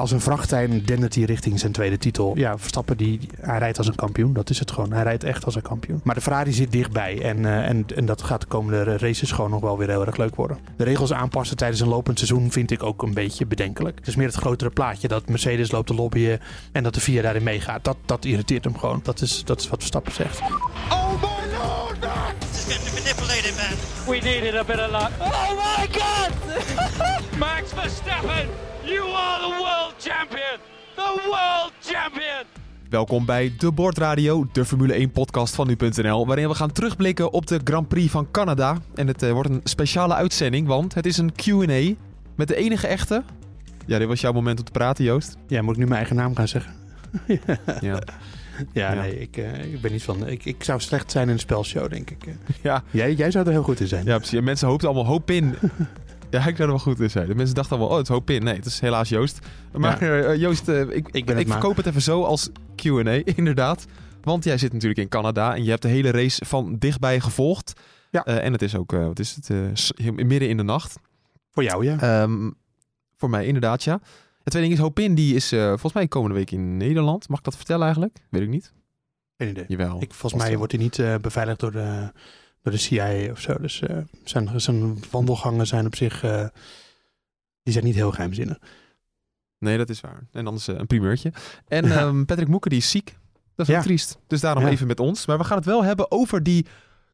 als een vrachttrein dendert hij richting zijn tweede titel. Ja, Verstappen die, hij rijdt als een kampioen. Dat is het gewoon. Hij rijdt echt als een kampioen. Maar de Ferrari zit dichtbij. En, uh, en, en dat gaat de komende races gewoon nog wel weer heel erg leuk worden. De regels aanpassen tijdens een lopend seizoen vind ik ook een beetje bedenkelijk. Het is meer het grotere plaatje dat Mercedes loopt te lobbyen en dat de VIA daarin meegaat. Dat, dat irriteert hem gewoon. Dat is, dat is wat Verstappen zegt. Oh my lord! This is getting manipulated, man. We needed a bit of luck. Oh my god! Max Verstappen, you are the world champion! The world champion! Welkom bij De Bordradio, de Formule 1 podcast van nu.nl, waarin we gaan terugblikken op de Grand Prix van Canada. En het uh, wordt een speciale uitzending, want het is een Q&A met de enige echte... Ja, dit was jouw moment om te praten, Joost. Ja, moet ik nu mijn eigen naam gaan zeggen? ja. Ja, nee, ik, uh, ik ben niet van. Ik, ik zou slecht zijn in een spelshow, denk ik. Ja. Jij, jij zou er heel goed in zijn. Ja, precies. Mensen hoopten allemaal hoop in. ja, ik zou er wel goed in zijn. De mensen dachten allemaal, oh, het is hoop in. Nee, het is helaas Joost. Maar ja. uh, Joost, uh, ik, ik, ben ik verkoop het even zo als Q&A, inderdaad. Want jij zit natuurlijk in Canada en je hebt de hele race van dichtbij gevolgd. Ja. en het is ook, wat is het, midden in de nacht. Voor jou, ja. Um, voor mij inderdaad, ja. Het tweede ding is, Hopin, die is volgens mij komende week in Nederland. Mag ik dat vertellen eigenlijk? Weet ik niet. Geen idee. Jawel. Ik, volgens mij wordt hij niet beveiligd door de, door de CIA of zo. Dus uh, zijn, zijn wandelgangen zijn op zich, die zijn niet heel geheimzinnig. Nee, dat is waar. En anders een primeurtje. En ja. um, Patrick Moeker, die is ziek. Dat is ja. triest. Dus daarom Ja. even met ons. Maar we gaan het wel hebben over die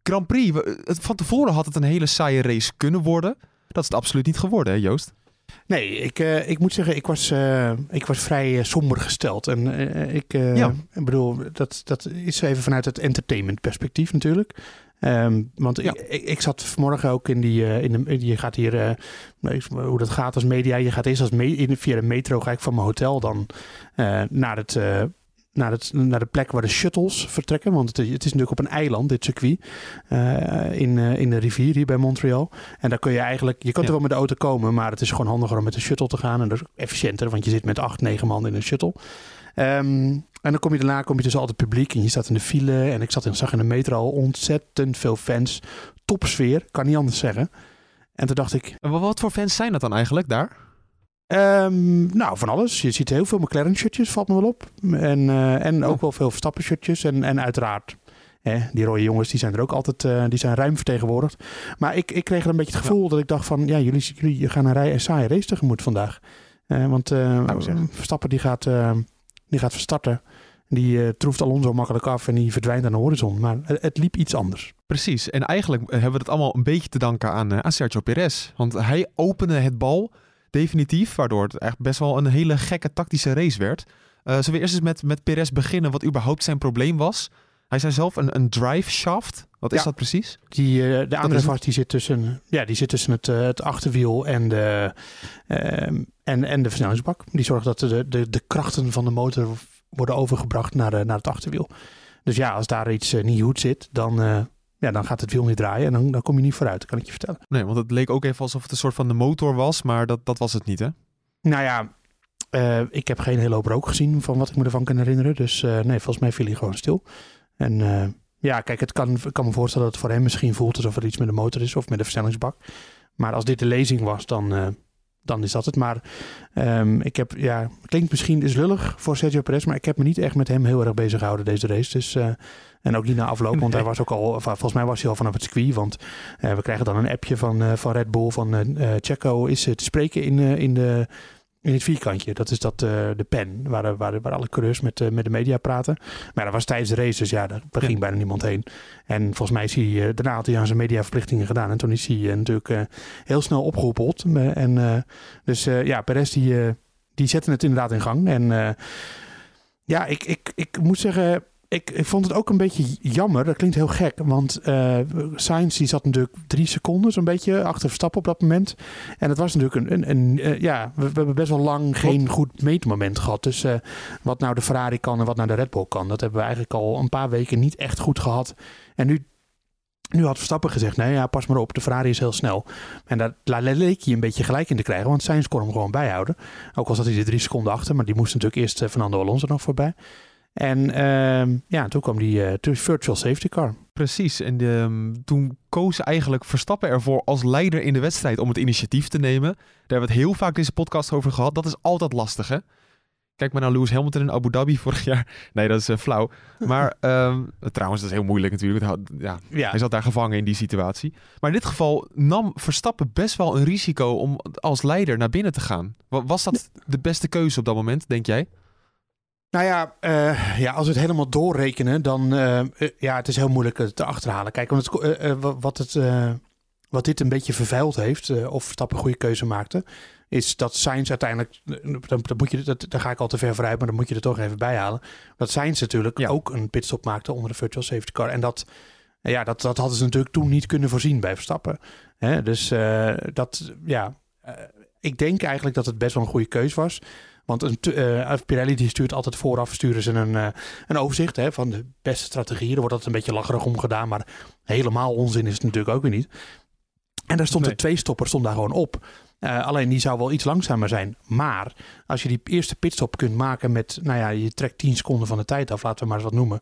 Grand Prix. We- het- Van tevoren had het een hele saaie race kunnen worden. Dat is het absoluut niet geworden, hè Joost? Nee, ik, eh, ik moet zeggen, ik was, eh, ik was vrij eh, somber gesteld. En eh, ik, eh, Ja. ik bedoel, dat, dat is even vanuit het entertainment perspectief natuurlijk. Ehm, want Ja. ik, ik, zat vanmorgen ook in die, eh, in de, je gaat hier, eh, hoe dat gaat als media. Je gaat eerst als me, in, via de metro, ga ik van mijn hotel dan eh, naar het... naar, het, naar de plek waar de shuttles vertrekken. Want het, is- het is natuurlijk op een eiland, dit circuit. in, in de rivier hier bij Montreal. En daar kun je eigenlijk... Je kunt Ja. er wel met de auto komen, maar het is gewoon handiger om met de shuttle te gaan. En dat is efficiënter, want je zit met acht, negen man in een shuttle. Ehm, en dan kom je daarna kom je tussen al het publiek en je staat in de file. En ik zat in, zag in de metro al ontzettend veel fans. Topsfeer, kan niet anders zeggen. En toen dacht ik, En wa- wat voor fans zijn dat dan eigenlijk daar? Ehm, nou, van alles. Je ziet heel veel McLaren-shirtjes, valt me wel op. En, eh, en ook Oh. wel veel Verstappen-shirtjes. En, en uiteraard, hè, die rode jongens, die zijn er ook altijd eh, die zijn ruim vertegenwoordigd. Maar ik, ik kreeg er een beetje het gevoel dat ik dacht van... Ja, jullie, jullie gaan een, rij, een saaie race tegemoet vandaag. Eh, want Nou. Verstappen die gaat, die gaat verstarten. Die eh, troeft Alonso makkelijk af en die verdwijnt aan de horizon. Maar het, het liep iets anders. Precies. En eigenlijk eh, hebben we het allemaal een beetje te danken aan, eh, aan Sergio Perez. Want hij opende het bal definitief, waardoor het echt best wel een hele gekke tactische race werd. Eh zullen we eerst eens met, met Perez beginnen wat überhaupt zijn probleem was? Hij zei zelf een, een drive shaft. Wat is Ja. dat precies? Die, eh, de aandrijfas die zit tussen, ja, die zit tussen het, het achterwiel en de, ehm, en, en de versnellingsbak. Die zorgt dat de, de, de krachten van de motor worden overgebracht naar, de, naar het achterwiel. Dus ja, als daar iets eh, niet goed zit, dan, eh, ja, dan gaat het wiel niet draaien en dan, dan kom je niet vooruit, kan ik je vertellen. Nee, want het leek ook even alsof het een soort van de motor was, maar dat, dat was het niet, hè? Nou ja, eh, ik heb geen hele hoop rook gezien van wat ik me ervan kan herinneren. Dus eh, nee, volgens mij viel hij gewoon stil. En eh, ja, kijk, het kan, ik kan me voorstellen dat het voor hem misschien voelt alsof er iets met de motor is of met de versnellingsbak. Maar als dit de lezing was, dan, eh, dan is dat het. Maar ehm, ik heb, ja, klinkt misschien is lullig voor Sergio Perez, maar ik heb me niet echt met hem heel erg bezig gehouden deze race. Dus, eh, en ook niet na afloop, want Nee. hij was ook al, volgens mij was hij al vanaf het circuit. Want eh, we krijgen dan een appje van, eh, van Red Bull van Checo is te spreken in, in de in het vierkantje. Dat is dat, eh, de pen waar, waar, waar alle coureurs met, eh, met de media praten. Maar dat was tijdens de race, dus ja, daar ging Ja. bijna niemand heen. En volgens mij is hij, eh, daarna had hij aan zijn mediaverplichtingen gedaan. En toen is hij natuurlijk heel snel opgehoepeld. Eh, en, dus ja, Perez die, die zette het inderdaad in gang. En ja, ik, ik, ik moet zeggen... Ik, ik vond het ook een beetje jammer. Dat klinkt heel gek. Want eh Sainz die zat natuurlijk drie seconden zo'n beetje achter Verstappen op dat moment. En het was natuurlijk een... een, een eh, ja, we, we hebben best wel lang geen goed meetmoment gehad. Dus eh, wat nou de Ferrari kan en wat nou de Red Bull kan. Dat hebben we eigenlijk al een paar weken niet echt goed gehad. En nu, nu had Verstappen gezegd, nee ja, pas maar op, de Ferrari is heel snel. En daar daar leek hij een beetje gelijk in te krijgen, want Sainz kon hem gewoon bijhouden. Ook al zat hij er drie seconden achter, maar die moest natuurlijk eerst Fernando Alonso nog voorbij. En ehm, ja, toen kwam die uh, virtual safety car. Precies, en ehm, toen koos eigenlijk Verstappen ervoor als leider in de wedstrijd om het initiatief te nemen. Daar hebben we het heel vaak in deze podcast over gehad. Dat is altijd lastig, hè? Kijk maar naar Lewis Hamilton in Abu Dhabi vorig jaar. Nee, dat is uh, flauw. Maar um, trouwens, dat is heel moeilijk natuurlijk. Ja, ja, Hij zat daar gevangen in die situatie. Maar in dit geval nam Verstappen best wel een risico om als leider naar binnen te gaan. Was dat de beste keuze op dat moment, denk jij? Nou ja, uh, ja, als we het helemaal doorrekenen, dan uh, ja, het is heel moeilijk te achterhalen. Kijk, want het, wat, het, wat dit een beetje vervuild heeft, of Verstappen een goede keuze maakte, is dat Sainz uiteindelijk, dan, dan moet je, dat, daar ga ik al te ver vooruit, maar dan moet je er toch even bij halen. Dat Sainz natuurlijk ook een pitstop maakte onder de virtual safety car. En dat, ja, dat, dat hadden ze natuurlijk toen niet kunnen voorzien bij Verstappen. Hè? Dus dat, ja, ik denk eigenlijk dat het best wel een goede keus was. Want een, uh, Pirelli die stuurt altijd vooraf sturen ze een, uh, een overzicht hè, van de beste strategieën. Er wordt dat een beetje lacherig om gedaan, maar helemaal onzin is het natuurlijk ook weer niet. En daar stond nee. de twee stopper stond daar gewoon op. Uh, alleen die zou wel iets langzamer zijn. Maar als je die eerste pitstop kunt maken met, nou ja, je trekt 10 seconden van de tijd af, laten we maar eens wat noemen.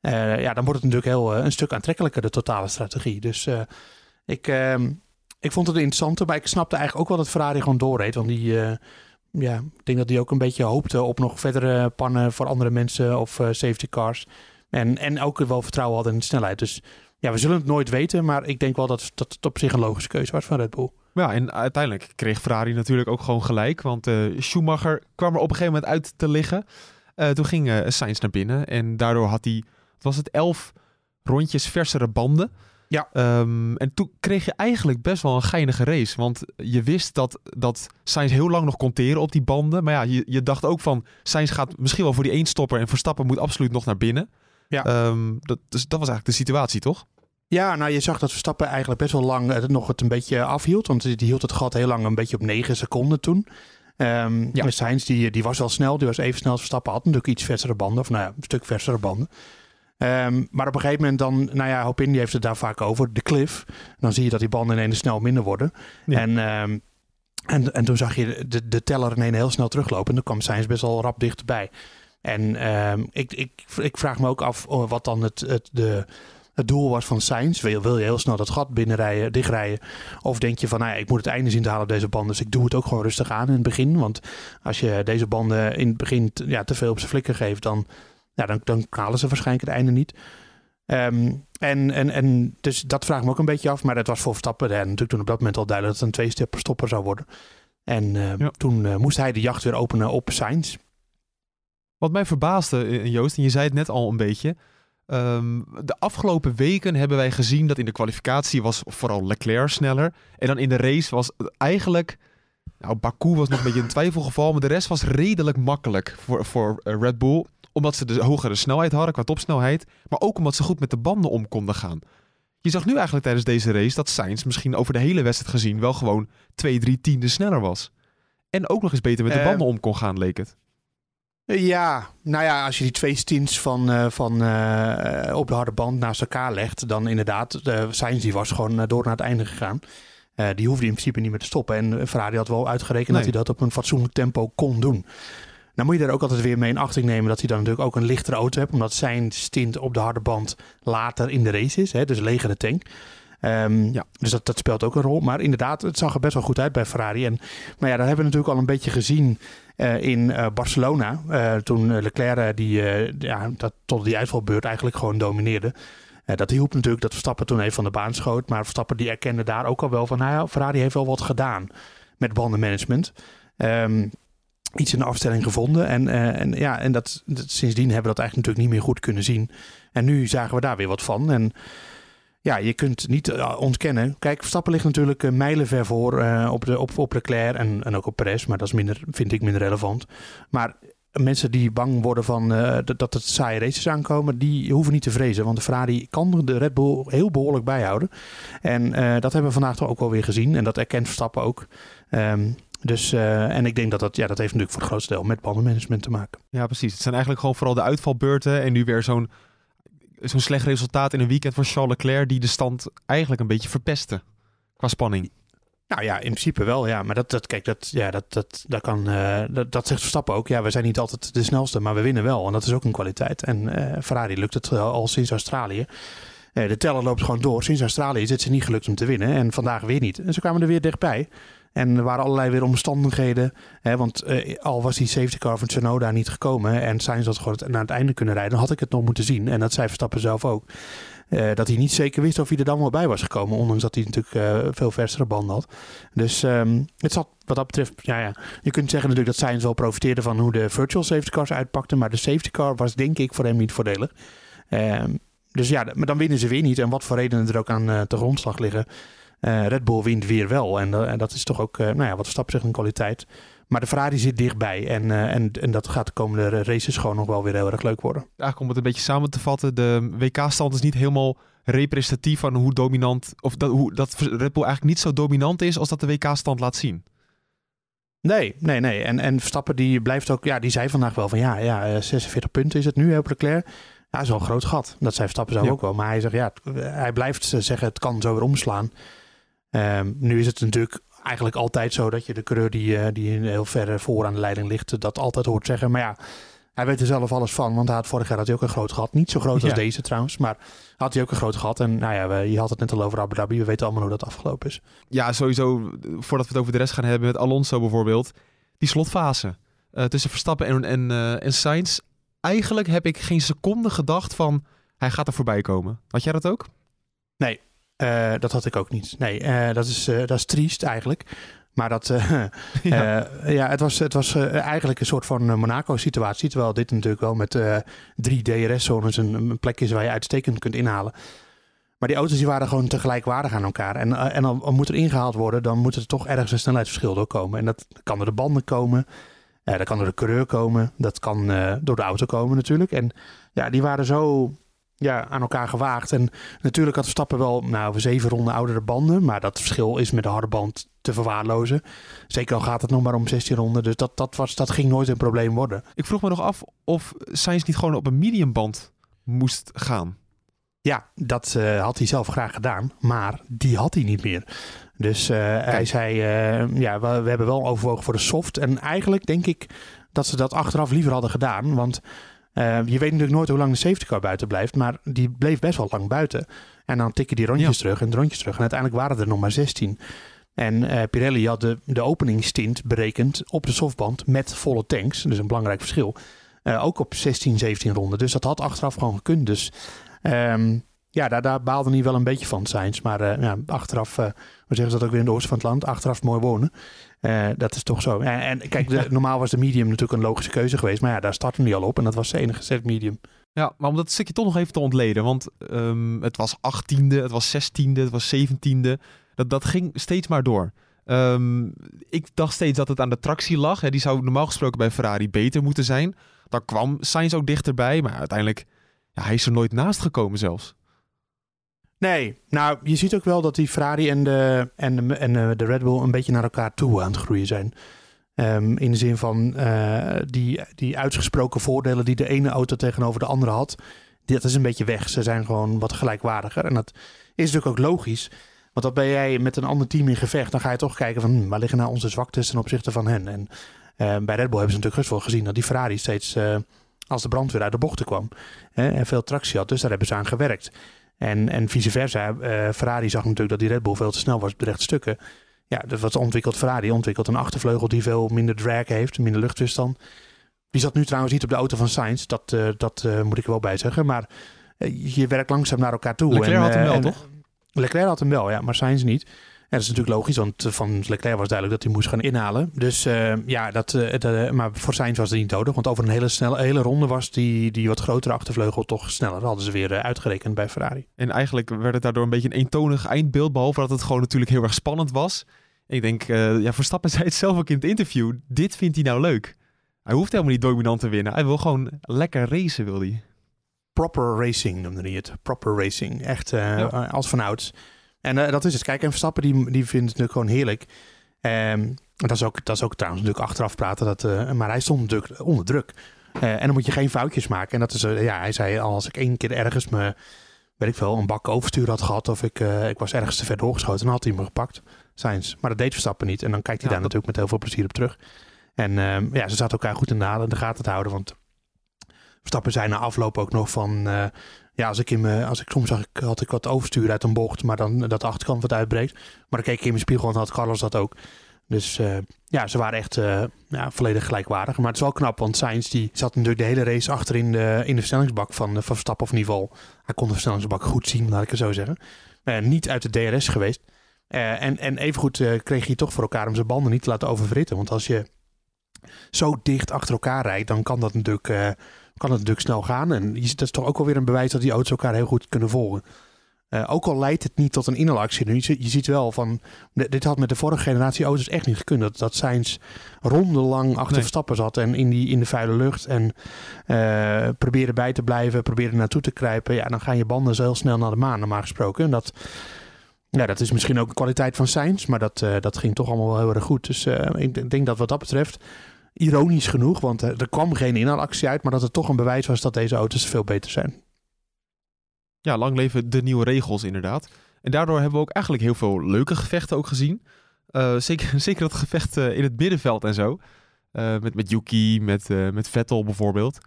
Uh, ja, dan wordt het natuurlijk heel uh, een stuk aantrekkelijker, de totale strategie. Dus ik, ehm, ik vond het interessant, maar ik snapte eigenlijk ook wel dat Ferrari gewoon doorreed. Want die, ja, ik denk dat die ook een beetje hoopte op nog verdere pannen voor andere mensen of safety cars. En, en ook wel vertrouwen hadden in de snelheid. Dus ja, we zullen het nooit weten, maar ik denk wel dat, dat het op zich een logische keuze was van Red Bull. Ja, en uiteindelijk kreeg Ferrari natuurlijk ook gewoon gelijk. Want uh, Schumacher kwam er op een gegeven moment uit te liggen. Uh, toen ging Sainz naar binnen. En daardoor had hij, was het, elf rondjes versere banden. Ja. Um, en toen kreeg je eigenlijk best wel een geinige race. Want je wist dat, dat Sainz heel lang nog kon teren op die banden. Maar ja, je, je dacht ook van... Sainz gaat misschien wel voor die één stopper... en Verstappen moet absoluut nog naar binnen. Ja. Um, dat, dus dat was eigenlijk de situatie, toch? Ja, nou je zag dat Verstappen eigenlijk best wel lang het nog het een beetje afhield. Want die hield het gat heel lang een beetje op 9 seconden toen. Um, ja. Sainz die, die was wel snel, die was even snel als Verstappen. Had natuurlijk iets versere banden, of nou ja, een stuk versere banden. Um, maar op een gegeven moment dan, nou ja, Hopin heeft het daar vaak over, de cliff. Dan zie je dat die banden ineens snel minder worden. Ja. En, um, en, en toen zag je de, de teller ineens heel snel teruglopen. En dan kwam Sainz best wel rap dichterbij. En um, ik, ik, ik vraag me ook af oh, wat dan het, het, de, het doel was van Sainz. Wil, wil je heel snel dat gat binnenrijden, dichtrijden? Of denk je van, nou ja, ik moet het einde zien te halen op deze banden. Dus ik doe het ook gewoon rustig aan in het begin. Want als je deze banden in het begin ja, te veel op zijn flikker geeft, dan, ja, dan, dan halen ze waarschijnlijk het einde niet. Um, en, en, en dus dat vraag ik me ook een beetje af. Maar het was voor Verstappen en natuurlijk toen op dat moment al duidelijk dat het een twee stopper zou worden. En uh, ja. toen uh, moest hij de jacht weer openen op Sainz. Wat mij verbaasde, Joost, en je zei het net al een beetje. Um, de afgelopen weken hebben wij gezien dat in de kwalificatie was vooral Leclerc sneller. En dan in de race was eigenlijk... Nou, Baku was nog een beetje een twijfelgeval, maar de rest was redelijk makkelijk voor, voor Red Bull. Omdat ze de hogere snelheid hadden qua topsnelheid, maar ook omdat ze goed met de banden om konden gaan. Je zag nu eigenlijk tijdens deze race dat Sainz misschien over de hele wedstrijd gezien wel gewoon 2, 3 tienden sneller was. En ook nog eens beter met de banden uh, om kon gaan, leek het. Ja, nou ja, als je die twee stints van, uh, van uh, op de harde band naast elkaar legt, dan inderdaad, uh, Sainz die was gewoon door naar het einde gegaan. die hoefde in principe niet meer te stoppen. En Ferrari had wel uitgerekend nee. dat hij dat op een fatsoenlijk tempo kon doen. Nou moet je daar ook altijd weer mee in achting nemen dat hij dan natuurlijk ook een lichtere auto hebt, omdat zijn stint op de harde band later in de race is, hè, dus leger de tank. Um, ja. Dus dat, dat speelt ook een rol. Maar inderdaad, het zag er best wel goed uit bij Ferrari. En, maar ja, dat hebben we natuurlijk al een beetje gezien uh, in uh, Barcelona. Uh, toen Leclerc die, ja, dat tot die uitvalbeurt eigenlijk gewoon domineerde. dat hielp natuurlijk dat Verstappen toen even van de baan schoot. Maar Verstappen die erkende daar ook al wel van... Nou ja, Ferrari heeft wel wat gedaan met bandenmanagement. Um, iets in de afstelling gevonden. En, en, ja, en dat, sindsdien hebben we dat eigenlijk natuurlijk niet meer goed kunnen zien. En nu zagen we daar weer wat van. En ja, je kunt niet uh, ontkennen. Kijk, Verstappen ligt natuurlijk uh, mijlenver voor op, de, op, op Leclerc en, en ook op Perez. Maar dat is minder, vind ik minder relevant. Maar mensen die bang worden van dat, dat het saaie races aankomen, die hoeven niet te vrezen. Want de Ferrari kan de Red Bull heel behoorlijk bijhouden. En dat hebben we vandaag toch ook wel weer gezien. En dat erkent Verstappen ook. Um, dus, uh, en ik denk dat dat, ja, dat heeft natuurlijk voor het grootste deel met bandenmanagement te maken. Ja, precies. Het zijn eigenlijk gewoon vooral de uitvalbeurten en nu weer zo'n zo'n slecht resultaat in een weekend van Charles Leclerc die de stand eigenlijk een beetje verpestte qua spanning. Nou ja, in principe wel, ja. Maar dat, dat kijk, dat, ja, dat, dat, dat kan, eh, dat, dat zegt Verstappen ook. Ja, we zijn niet altijd de snelste, maar we winnen wel. En dat is ook een kwaliteit. En eh, Ferrari lukt het eh, al sinds Australië. Eh, de teller loopt gewoon door. Sinds Australië is het ze niet gelukt om te winnen. En vandaag weer niet. En ze kwamen er weer dichtbij. En er waren allerlei weer omstandigheden. Hè, want eh, al was die safety car van Tsunoda niet gekomen en Sainz had gewoon naar het einde kunnen rijden, dan had ik het nog moeten zien. En dat zei Verstappen zelf ook. Eh, dat hij niet zeker wist of hij er dan wel bij was gekomen. Ondanks dat hij natuurlijk eh, veel versere banden had. Dus ehm, het zat wat dat betreft... Ja, ja, je kunt zeggen natuurlijk dat Sainz wel profiteerde van hoe de virtual safety cars uitpakten. Maar de safety car was denk ik voor hem niet voordelig. Ehm, dus ja, maar dan winnen ze weer niet. En wat voor redenen er ook aan eh te grondslag liggen. Eh, Red Bull wint weer wel. En, eh, en dat is toch ook, eh, nou ja, wat Verstappen een kwaliteit. Maar de Ferrari zit dichtbij. En, en, en dat gaat de komende races gewoon nog wel weer heel erg leuk worden. Eigenlijk om het een beetje samen te vatten, de WK-stand is niet helemaal representatief van hoe dominant, of dat, hoe, dat Red Bull eigenlijk niet zo dominant is als dat de WK-stand laat zien. Nee, nee, nee. En, en Verstappen die blijft ook, ja, die zei vandaag wel van ja, ja, eh, 46 punten is het nu hè, op Leclerc. Ja, dat is wel een groot gat. Dat zei Verstappen Ja. ook wel. Maar hij zegt ja, hij blijft zeggen het kan zo weer omslaan. Ehm, nu is het natuurlijk eigenlijk altijd zo dat je de coureur die, eh, die heel ver voor aan de leiding ligt, eh, dat altijd hoort zeggen. Maar ja, hij weet er zelf alles van, want hij had vorig jaar had hij ook een groot gat. Niet zo groot als Ja. deze trouwens, maar had hij ook een groot gat. En nou ja, we, je had het net al over Abu Dhabi. We weten allemaal hoe dat afgelopen is. Ja, sowieso, voordat we het over de rest gaan hebben met Alonso bijvoorbeeld, die slotfase eh, tussen Verstappen en, en, en Sainz. Eigenlijk heb ik geen seconde gedacht van, hij gaat er voorbij komen. Had jij dat ook? Eh, dat had ik ook niet. Nee, eh, dat, is, eh, dat is triest eigenlijk. Maar dat, Ja. Ja, het was, het was eigenlijk een soort van Monaco-situatie. Terwijl dit natuurlijk wel met drie DRS-zones een, een plek is waar je uitstekend kunt inhalen. Maar die auto's die waren gewoon tegelijkwaardig aan elkaar. En, en dan moet er ingehaald worden, dan moet er toch ergens een snelheidsverschil doorkomen. En dat kan door de banden komen, dat kan door de coureur komen, dat kan door de auto komen natuurlijk. En ja, die waren zo ja, aan elkaar gewaagd. En natuurlijk had Verstappen wel nou, zeven ronden oudere banden. Maar dat verschil is met de harde band te verwaarlozen. Zeker al gaat het nog maar om 16 ronden. Dus dat, dat, was, dat ging nooit een probleem worden. Ik vroeg me nog af of Sainz niet gewoon op een mediumband moest gaan. Ja, dat eh, had hij zelf graag gedaan. Maar die had hij niet meer. Dus eh, hij zei, eh, ja, we, we hebben wel overwogen voor de soft. En eigenlijk denk ik dat ze dat achteraf liever hadden gedaan. Want eh, je weet natuurlijk nooit hoe lang de safety car buiten blijft. Maar die bleef best wel lang buiten. En dan tikken die rondjes terug en de rondjes terug. En uiteindelijk waren er nog maar 16. En eh, Pirelli had de, de openingstint berekend op de softband met volle tanks. Dus een belangrijk verschil. Eh, ook op 16, 17 ronden. Dus dat had achteraf gewoon gekund. Dus ehm, ja, daar, daar baalde hij wel een beetje van, Sainz. Maar eh, ja, achteraf, eh hoe zeggen ze dat ook weer in de oosten van het land? Achteraf mooi wonen. Eh, dat is toch zo. En, en kijk, de, normaal was de medium natuurlijk een logische keuze geweest. Maar ja, daar startte hij al op. En dat was de enige set medium. Ja, maar om dat stukje toch nog even te ontleden. Want ehm, het was achttiende, het was zestiende, het was zeventiende. Dat, dat ging steeds maar door. Ehm, ik dacht steeds dat het aan de tractie lag. Hè. Die zou normaal gesproken bij Ferrari beter moeten zijn. Dan kwam Sainz ook dichterbij. Maar uiteindelijk, ja, hij is er nooit naast gekomen zelfs. Nee, nou, je ziet ook wel dat die Ferrari en de, en de, en eh, de Red Bull een beetje naar elkaar toe aan het groeien zijn. Ehm, in de zin van eh, die, die uitgesproken voordelen die de ene auto tegenover de andere had. Dat is een beetje weg. Ze zijn gewoon wat gelijkwaardiger. En dat is natuurlijk ook logisch. Want dan ben jij met een ander team in gevecht. Dan ga je toch kijken van hm, waar liggen nou onze zwaktes ten opzichte van hen. En eh, bij Red Bull hebben ze natuurlijk best wel gezien dat die Ferrari steeds als de brandweer uit de bochten kwam. Hè, en veel tractie had. Dus daar hebben ze aan gewerkt. En, en vice versa. eh, Ferrari zag natuurlijk dat die Red Bull veel te snel was op de rechte stukken. Ja, dus wat ontwikkelt Ferrari? Ontwikkelt een achtervleugel die veel minder drag heeft, minder luchtweerstand. Die zat nu trouwens niet op de auto van Sainz. Dat, eh, dat eh, moet ik er wel bij zeggen. Maar je werkt langzaam naar elkaar toe. Leclerc En, had hem wel, en- toch? Leclerc had hem wel, ja, maar Sainz niet. Dat is natuurlijk logisch, want eh, van Leclerc was duidelijk dat hij moest gaan inhalen. Dus eh, ja, dat, eh, maar voor Sainz was het niet nodig. Want over een hele, snelle, hele ronde was die, die wat grotere achtervleugel toch sneller. Dat hadden ze weer uitgerekend bij Ferrari. En eigenlijk werd het daardoor een beetje een eentonig eindbeeld. Behalve dat het gewoon natuurlijk heel erg spannend was. Ik denk, eh, ja, Verstappen zei het zelf ook in het interview. Dit vindt hij nou leuk. Hij hoeft helemaal niet dominant te winnen. Hij wil gewoon lekker racen, wil hij. Proper racing noemde hij het. Proper racing. Echt Ja. als vanouds. En eh, dat is het. Kijk, en Verstappen die, die vindt het natuurlijk gewoon heerlijk. Ehm, dat, is ook, dat is ook trouwens natuurlijk achteraf praten. Dat, eh, maar hij stond natuurlijk onder druk. Eh, en dan moet je geen foutjes maken. En dat is, ja, hij zei al, als ik één keer ergens me, weet ik veel, een bak overstuur had gehad. Of ik, ik was ergens te ver doorgeschoten. Dan had hij me gepakt. Sainz. Maar dat deed Verstappen niet. En dan kijkt hij Ja, daar dat- natuurlijk met heel veel plezier op terug. En ehm, ja, ze zaten elkaar goed in de, in de gaten te houden. Want Verstappen zei na afloop ook nog van... eh, ja, als ik, in als ik soms zag, ik, had ik wat overstuur uit een bocht. Maar dan dat de achterkant wat uitbreekt. Maar dan keek ik in mijn spiegel en had Carlos dat ook. Dus eh, ja, ze waren echt eh, ja, volledig gelijkwaardig. Maar het is wel knap, want Sainz die zat natuurlijk de hele race achter in de, in de versnellingsbak van, van Verstappen. Of geval, hij kon de versnellingsbak goed zien, laat ik het zo zeggen. Eh, niet uit de DRS geweest. Eh, en, en evengoed eh, kreeg hij toch voor elkaar om zijn banden niet te laten oververhitten. Want als je zo dicht achter elkaar rijdt, dan kan dat natuurlijk, eh, kan dat natuurlijk snel gaan. En dat is toch ook wel weer een bewijs dat die auto's elkaar heel goed kunnen volgen. Eh, ook al leidt het niet tot een inhaalactie. nu, Je, ziet- je ziet wel van. Dit had met de vorige generatie auto's echt niet gekund. Dat, dat Sainz rondenlang achter Nee. Verstappen zat. En in, die, in de vuile lucht. En proberen bij te blijven. Proberen naartoe te kruipen. Ja, dan gaan je banden zo heel snel naar de maan, normaal gesproken. En dat, ja, dat is misschien ook een kwaliteit van Sainz. Maar dat, eh, dat ging toch allemaal wel heel erg goed. Dus ik denk dat wat dat betreft. Ironisch genoeg, want er kwam geen inhaalactie uit. Maar dat het toch een bewijs was dat deze auto's veel beter zijn. Ja, lang leven de nieuwe regels inderdaad. En daardoor hebben we ook eigenlijk heel veel leuke gevechten ook gezien. Eh, zeker, zeker dat gevecht eh, in het middenveld en zo. Eh, met, met Yuki, met, met Vettel bijvoorbeeld.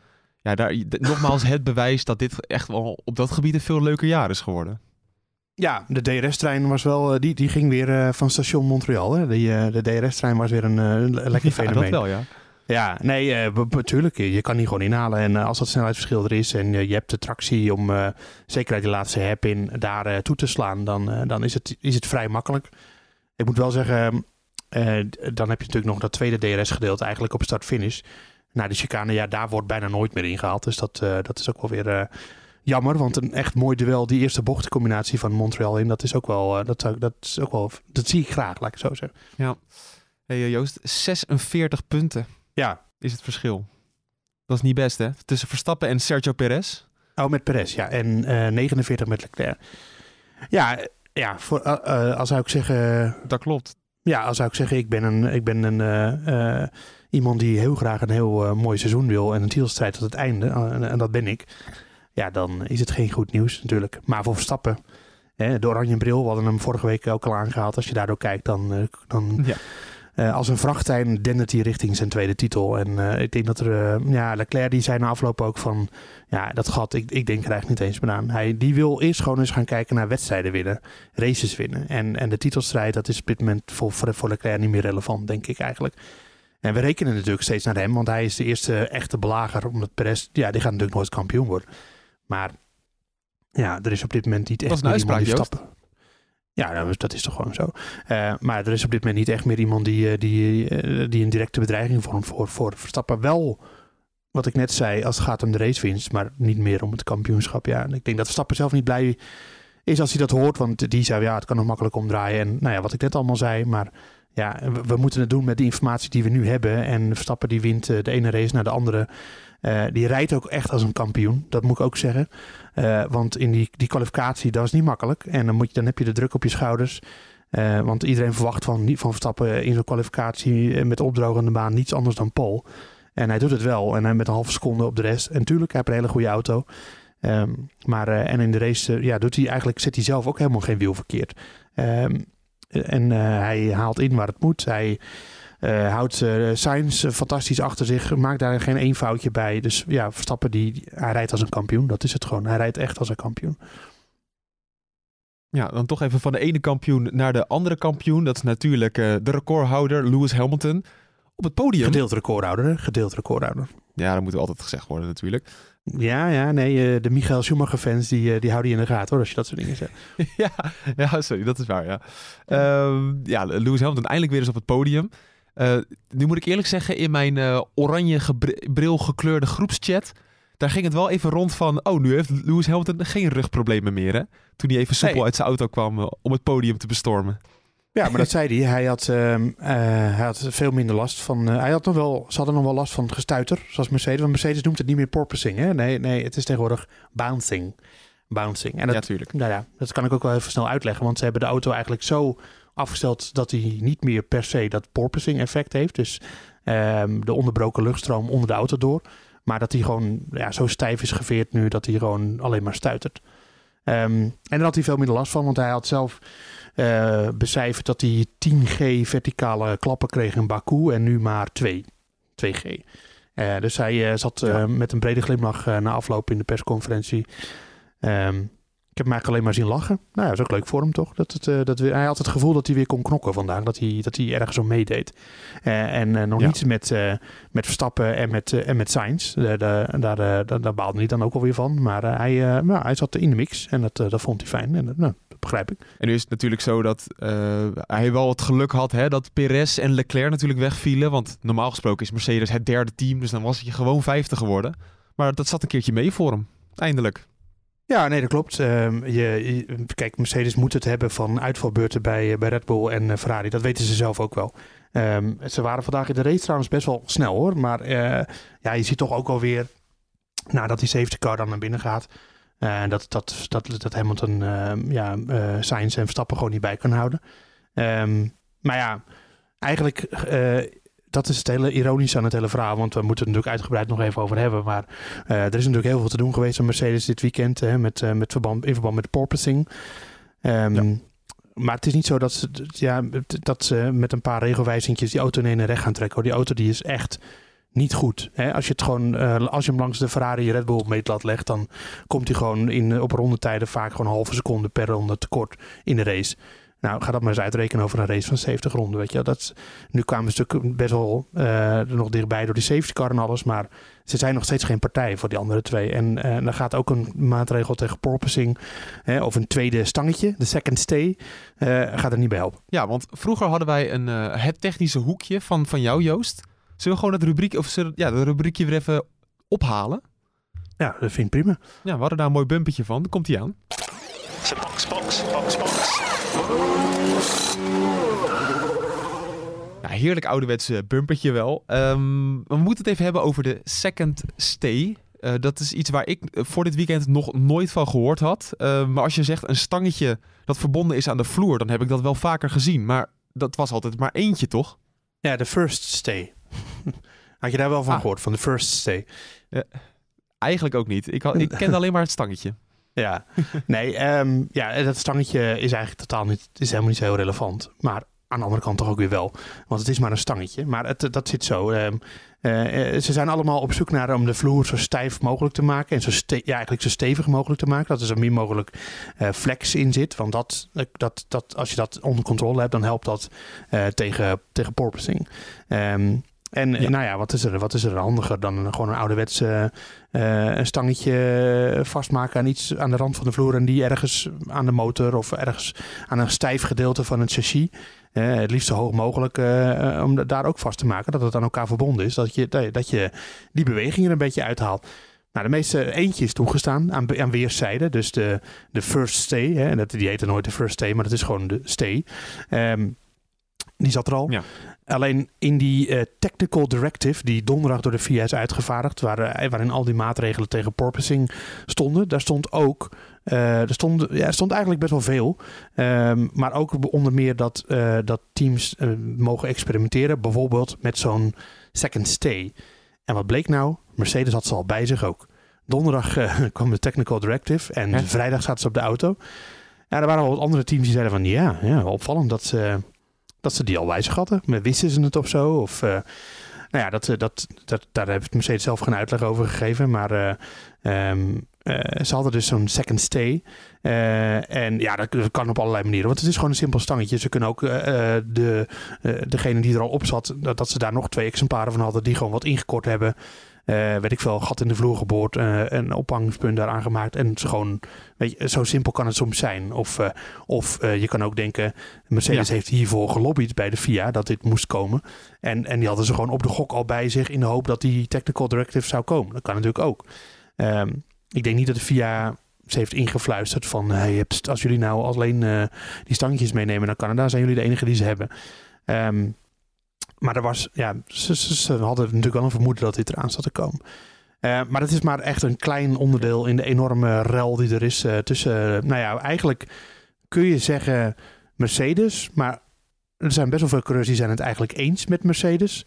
Ja, daar, nogmaals het bewijs dat dit echt wel op dat gebied een veel leuker jaar is geworden. Ja, de DRS-trein was wel, eh, die, die ging weer eh, van station Montreal. Hè? Die, eh, de DRS-trein was weer een, een lekker Ja, fenomeen. dat wel, ja. Ja, nee, natuurlijk. Je kan niet gewoon inhalen. En als dat snelheidsverschil er is en je hebt de tractie om, zeker uit die laatste hairpin, daar eh, toe te slaan, dan, dan is, het, is het vrij makkelijk. Ik moet wel zeggen, dan heb je natuurlijk nog dat tweede DRS-gedeelte eigenlijk op start-finish. Nou, de chicane, ja, daar wordt bijna nooit meer ingehaald. Dus dat, dat is ook wel weer jammer. Want een echt mooi duel, die eerste bochtencombinatie van Montreal in, dat is ook wel, eh, dat, zou- dat is ook wel, dat zie ik graag, laat ik het zo zeggen. Hey eh, Joost, 46 punten Ja, is het verschil. Dat is niet best, hè? Tussen Verstappen en Sergio Perez. Oh, met Perez, ja. En eh 49 met Leclerc. Ja, ja voor, als zou ik zeggen... Dat klopt. Ja, als zou ik zeggen, ik ben, een, ik ben een, iemand die heel graag een heel mooi seizoen wil en een titelstrijd tot het einde. en dat ben ik. Ja, dan is het geen goed nieuws natuurlijk. Maar voor Verstappen, hè, de oranje bril, we hadden hem vorige week ook al aangehaald. Als je daardoor kijkt, dan, eh, dan Ja. eh, als een vrachttrein dendert hij richting zijn tweede titel. En eh, ik denk dat er, ja, Leclerc die zei na afloop ook van, ja, dat gat, ik, ik denk er eigenlijk niet eens meer aan. Hij, die wil eerst gewoon eens gaan kijken naar wedstrijden winnen, races winnen. En, en de titelstrijd, dat is op dit moment voor, voor, voor Leclerc niet meer relevant, denk ik eigenlijk. En we rekenen natuurlijk steeds naar hem, want hij is de eerste echte belager. Omdat Perez, ja, die gaat natuurlijk nooit kampioen worden. Maar ja, er is op dit moment niet echt meer iemand die stappen. Ja, nou, dat is toch gewoon zo. Eh, maar er is op dit moment niet echt meer iemand die, eh, die, eh, die een directe bedreiging vormt voor, voor Verstappen. Wel, wat ik net zei, als het gaat om de racewinst, maar niet meer om het kampioenschap. Ja, en ik denk dat Verstappen zelf niet blij is als hij dat hoort, want die zei ja, het kan nog makkelijk omdraaien. En nou ja, wat ik net allemaal zei, maar ja, we, we moeten het doen met de informatie die we nu hebben. En Verstappen die wint de ene race naar de andere. Eh, die rijdt ook echt als een kampioen, dat moet ik ook zeggen. Eh, want in die, die kwalificatie, dat is niet makkelijk. En dan, moet je, dan heb je de druk op je schouders. Eh, want iedereen verwacht van, van Verstappen in zo'n kwalificatie met opdrogende baan niets anders dan pole. En hij doet het wel. En hij met een halve seconde op de rest. En natuurlijk, hij heeft een hele goede auto. Ehm, maar en in de race ja, doet hij eigenlijk, zet hij zelf ook helemaal geen wiel verkeerd. Ehm, en hij haalt in waar het moet. Hij eh, houdt uh, Sainz eh, fantastisch achter zich. Maakt daar geen één foutje bij. Dus ja, Verstappen die, die- hij rijdt als een kampioen. Dat is het gewoon. Hij rijdt echt als een kampioen. Ja, dan toch even van de ene kampioen naar de andere kampioen. Dat is natuurlijk eh, de recordhouder Lewis Hamilton. Op het podium. Gedeeld recordhouder. hè? Gedeeld recordhouder. Ja, dat moet altijd gezegd worden natuurlijk. Ja, ja, nee. eh, de Michael Schumacher fans die, eh, die houden je in de gaten hoor. Als je dat soort dingen zegt. ja, ja, sorry, dat is waar, ja. Ehm, ja, Lewis Hamilton eindelijk weer eens op het podium. Eh, nu moet ik eerlijk zeggen, in mijn eh, oranje bril gekleurde groepschat... daar ging het wel even rond van... oh, nu heeft Lewis Hamilton geen rugproblemen meer, hè? Toen hij even soepel Nee. uit zijn auto kwam eh, om het podium te bestormen. Ja, maar dat zei hij. Hij had, ehm, eh, hij had veel minder last van. hij had nog wel, ze hadden nog wel last van gestuiter, zoals Mercedes. Want Mercedes noemt het niet meer porpoising. Hè? Nee, nee, het is tegenwoordig bouncing. Bouncing. En dat, ja, tuurlijk. nou ja, dat kan ik ook wel even snel uitleggen. Want ze hebben de auto eigenlijk zo afgesteld dat hij niet meer per se dat porpoising effect heeft. Dus ehm, de onderbroken luchtstroom onder de auto door. Maar dat hij gewoon ja, zo stijf is geveerd nu dat hij gewoon alleen maar stuitert. Ehm, en daar had hij veel minder last van, want hij had zelf uh, becijferd dat hij 10G verticale klappen kreeg in Baku en nu maar 2. 2G. Uh, dus hij uh, zat ja. met een brede glimlach na afloop in de persconferentie. Um, ik heb hem eigenlijk alleen maar zien lachen. Nou, dat is ook leuk voor hem, toch? Dat het, uh, dat weer, hij had het gevoel dat hij weer kon knokken vandaag. Dat hij, dat hij ergens om meedeed. Uh, en uh, nog ja. niets met, met Verstappen en met, en met Sainz. daar, daar, daar baalde hij dan ook alweer van. Maar hij, nou, hij zat in de mix en dat, dat vond hij fijn. En nou, dat begrijp ik. En nu is het natuurlijk zo dat hij wel het geluk had hè, dat Perez en Leclerc natuurlijk wegvielen. Want normaal gesproken is Mercedes het derde team. Dus dan was hij gewoon vijfde geworden. Maar dat zat een keertje mee voor hem. Eindelijk. Ja, nee, dat klopt. Um, je, kijk, Mercedes moet het hebben van uitvalbeurten bij, eh, bij Red Bull en uh, Ferrari. Dat weten ze zelf ook wel. Um, ze waren vandaag in de race trouwens best wel snel hoor. Maar uh, ja, je ziet toch ook alweer nadat die safety car dan naar binnen gaat. Uh, dat, dat, dat, dat Hamilton uh, ja, Sainz en Verstappen gewoon niet bij kan houden. Maar ja, eigenlijk dat is het hele ironische aan het hele verhaal. Want we moeten het natuurlijk uitgebreid nog even over hebben. Maar uh, er is natuurlijk heel veel te doen geweest aan Mercedes dit weekend. Hè, met, uh, met verband, in verband met de porpoising. Um, ja. Maar het is niet zo dat ze, ja, dat ze met een paar regelwijzingjes die auto in en recht gaan trekken. Die auto die is echt niet goed. Hè? Als je het gewoon, uh, als je hem langs de Ferrari Red Bull meetlat legt, dan komt hij gewoon in, op rondetijden vaak gewoon een halve seconde per ronde tekort in de race. Nou, ga dat maar eens uitrekenen over een race van 70 ronden. Weet je. Dat, nu kwamen ze natuurlijk best wel uh, er nog dichtbij door die safety car en alles. Maar ze zijn nog steeds geen partij voor die andere twee. En uh, dan gaat ook een maatregel tegen porpoising hè, of een tweede stangetje, de second stay, uh, gaat er niet bij helpen. Ja, want vroeger hadden wij een, het technische hoekje van, van jou, Joost. Zullen we gewoon het rubriek, of zullen, ja, de rubriekje weer even ophalen? Ja, dat vind ik prima. Ja, we hadden daar een mooi bumpertje van. komt hij aan. Box, box, box, box. Ja, heerlijk ouderwetse bumpertje wel. Um, we moeten het even hebben over de second stay. Uh, dat is iets waar ik voor dit weekend nog nooit van gehoord had. Uh, maar als je zegt een stangetje dat verbonden is aan de vloer, dan heb ik dat wel vaker gezien. Maar dat was altijd maar eentje, toch? Ja, de first stay. had je daar wel van ah. gehoord, van de first stay? Uh, eigenlijk ook niet. Ik, had, ik kende alleen maar het stangetje. Ja, nee, um, ja, dat stangetje is eigenlijk totaal niet, is helemaal niet zo heel relevant. Maar aan de andere kant toch ook weer wel. Want het is maar een stangetje. Maar het, dat zit zo. Um, uh, ze zijn allemaal op zoek naar om de vloer zo stijf mogelijk te maken. En zo ja, eigenlijk zo stevig mogelijk te maken. Dat er zo min mogelijk uh, flex in zit. Want dat, dat, dat, als je dat onder controle hebt, dan helpt dat uh, tegen, tegen porpoising. Um, en ja. nou ja, wat is, er, wat is er handiger dan gewoon een ouderwetse uh, een stangetje vastmaken aan iets aan de rand van de vloer en die ergens aan de motor of ergens aan een stijf gedeelte van het chassis, uh, het liefst zo hoog mogelijk, om daar ook vast te maken dat het aan elkaar verbonden is, dat je, dat je die beweging er een beetje uithaalt. Nou, de meeste eentje is toegestaan aan, aan weerszijden. Dus de, de first stay, hè, dat, die heette nooit de first stay, maar dat is gewoon de stay. Um, die zat er al. Ja. Alleen in die uh, technical directive, die donderdag door de VIA is uitgevaardigd, waar, uh, waarin al die maatregelen tegen porpoising stonden, daar stond ook, uh, er, stond, ja, er stond eigenlijk best wel veel. Um, maar ook onder meer dat, dat teams mogen experimenteren, bijvoorbeeld met zo'n second stay. En wat bleek nou? Mercedes had ze al bij zich ook. Donderdag kwam de technical directive en vrijdag zaten ze op de auto. Ja, er waren wel wat andere teams die zeiden van ja, ja opvallend dat ze dat ze die al wijzig hadden. Maar wisten ze het of zo? Of, uh, nou ja, dat, dat, dat, daar heeft Mercedes zelf geen uitleg over gegeven. Maar um, uh, ze hadden dus zo'n second stay. en ja, dat, dat, kan op allerlei manieren. Want het is gewoon een simpel stangetje. Ze kunnen ook de, degene die er al op zat, dat, dat ze daar nog twee exemplaren van hadden, die gewoon wat ingekort hebben. Uh, weet ik veel, gat in de vloer geboord, uh, een ophangspunt daar aangemaakt. En gewoon, weet je, zo simpel kan het soms zijn. Of, uh, of je kan ook denken, Mercedes ja. heeft hiervoor gelobbyd bij de FIA dat dit moest komen. En, en die hadden ze gewoon op de gok al bij zich in de hoop dat die technical directive zou komen. Dat kan natuurlijk ook. Um, ik denk niet dat de FIA ze heeft ingefluisterd van, hey, als jullie nou alleen die stangjes meenemen naar Canada, zijn jullie de enige die ze hebben. Um, maar er was, ja, ze, hadden natuurlijk wel een vermoeden dat dit eraan zat te komen. Uh, maar het is maar echt een klein onderdeel in de enorme rel die er is uh, tussen, uh, nou ja, eigenlijk kun je zeggen Mercedes, maar er zijn best wel veel coureurs die zijn het eigenlijk eens met Mercedes.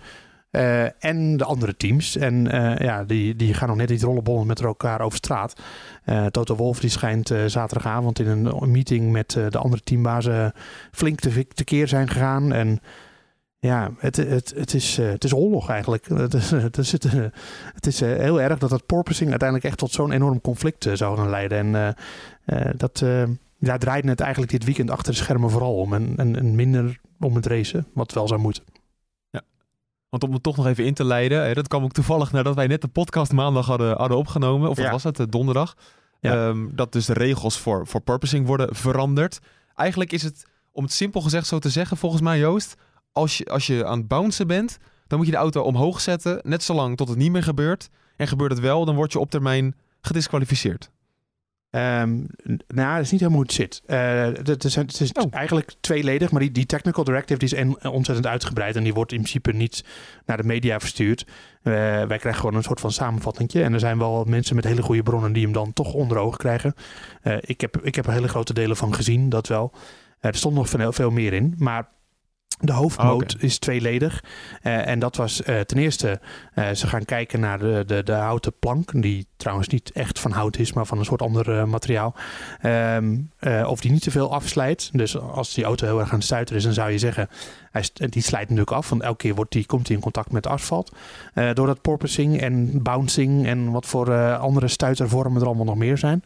Eh, en de andere teams. En eh, ja, die, die gaan nog net niet rollenbollen met elkaar over straat. Eh, Toto Wolf die schijnt eh, zaterdagavond in een meeting met eh, de andere teambazen flink te, tekeer zijn gegaan. En ja, het, het, het, is, eh, het is oorlog eigenlijk. Het is, het is, het, eh, het is eh, heel erg dat het porpoising uiteindelijk echt tot zo'n enorm conflict zou gaan leiden. En dat, eh, daar draaide het eigenlijk dit weekend achter de schermen vooral om. En, en, en minder om het racen, wat wel zou moeten. Want om het toch nog even in te leiden, hè, dat kwam ook toevallig nadat wij net de podcast maandag hadden, hadden opgenomen. Of wat Ja. was het, donderdag. Ja. Ehm, dat dus de regels voor, voor purposing worden veranderd. Eigenlijk is het, om het simpel gezegd zo te zeggen, volgens mij Joost, als je, als je aan het bouncen bent, dan moet je de auto omhoog zetten, net zolang tot het niet meer gebeurt. En gebeurt het wel, dan word je op termijn gedisqualificeerd. Ehm, n- nou, dat is niet helemaal hoe het zit. Eh, het is, het is Oh. eigenlijk tweeledig, maar die, die technical directive die is en, ontzettend uitgebreid en die wordt in principe niet naar de media verstuurd. Eh, wij krijgen gewoon een soort van samenvattingje en er zijn wel mensen met hele goede bronnen die hem dan toch onder ogen krijgen. Eh, ik, heb, ik heb er hele grote delen van gezien, dat wel. Eh, er stond nog veel, veel meer in, maar de hoofdmoot Oh, is tweeledig. Eh, en dat was eh, ten eerste, eh, ze gaan kijken naar de, de, de houten plank, die trouwens niet echt van hout is, maar van een soort ander materiaal. Ehm, eh, of die niet te veel afslijt. Dus als die auto heel erg aan het stuiten is, dan zou je zeggen, hij, die slijt natuurlijk af. Want elke keer wordt die, komt hij in contact met asfalt. Door dat porpoising en bouncing en wat voor andere stuitervormen er allemaal nog meer zijn.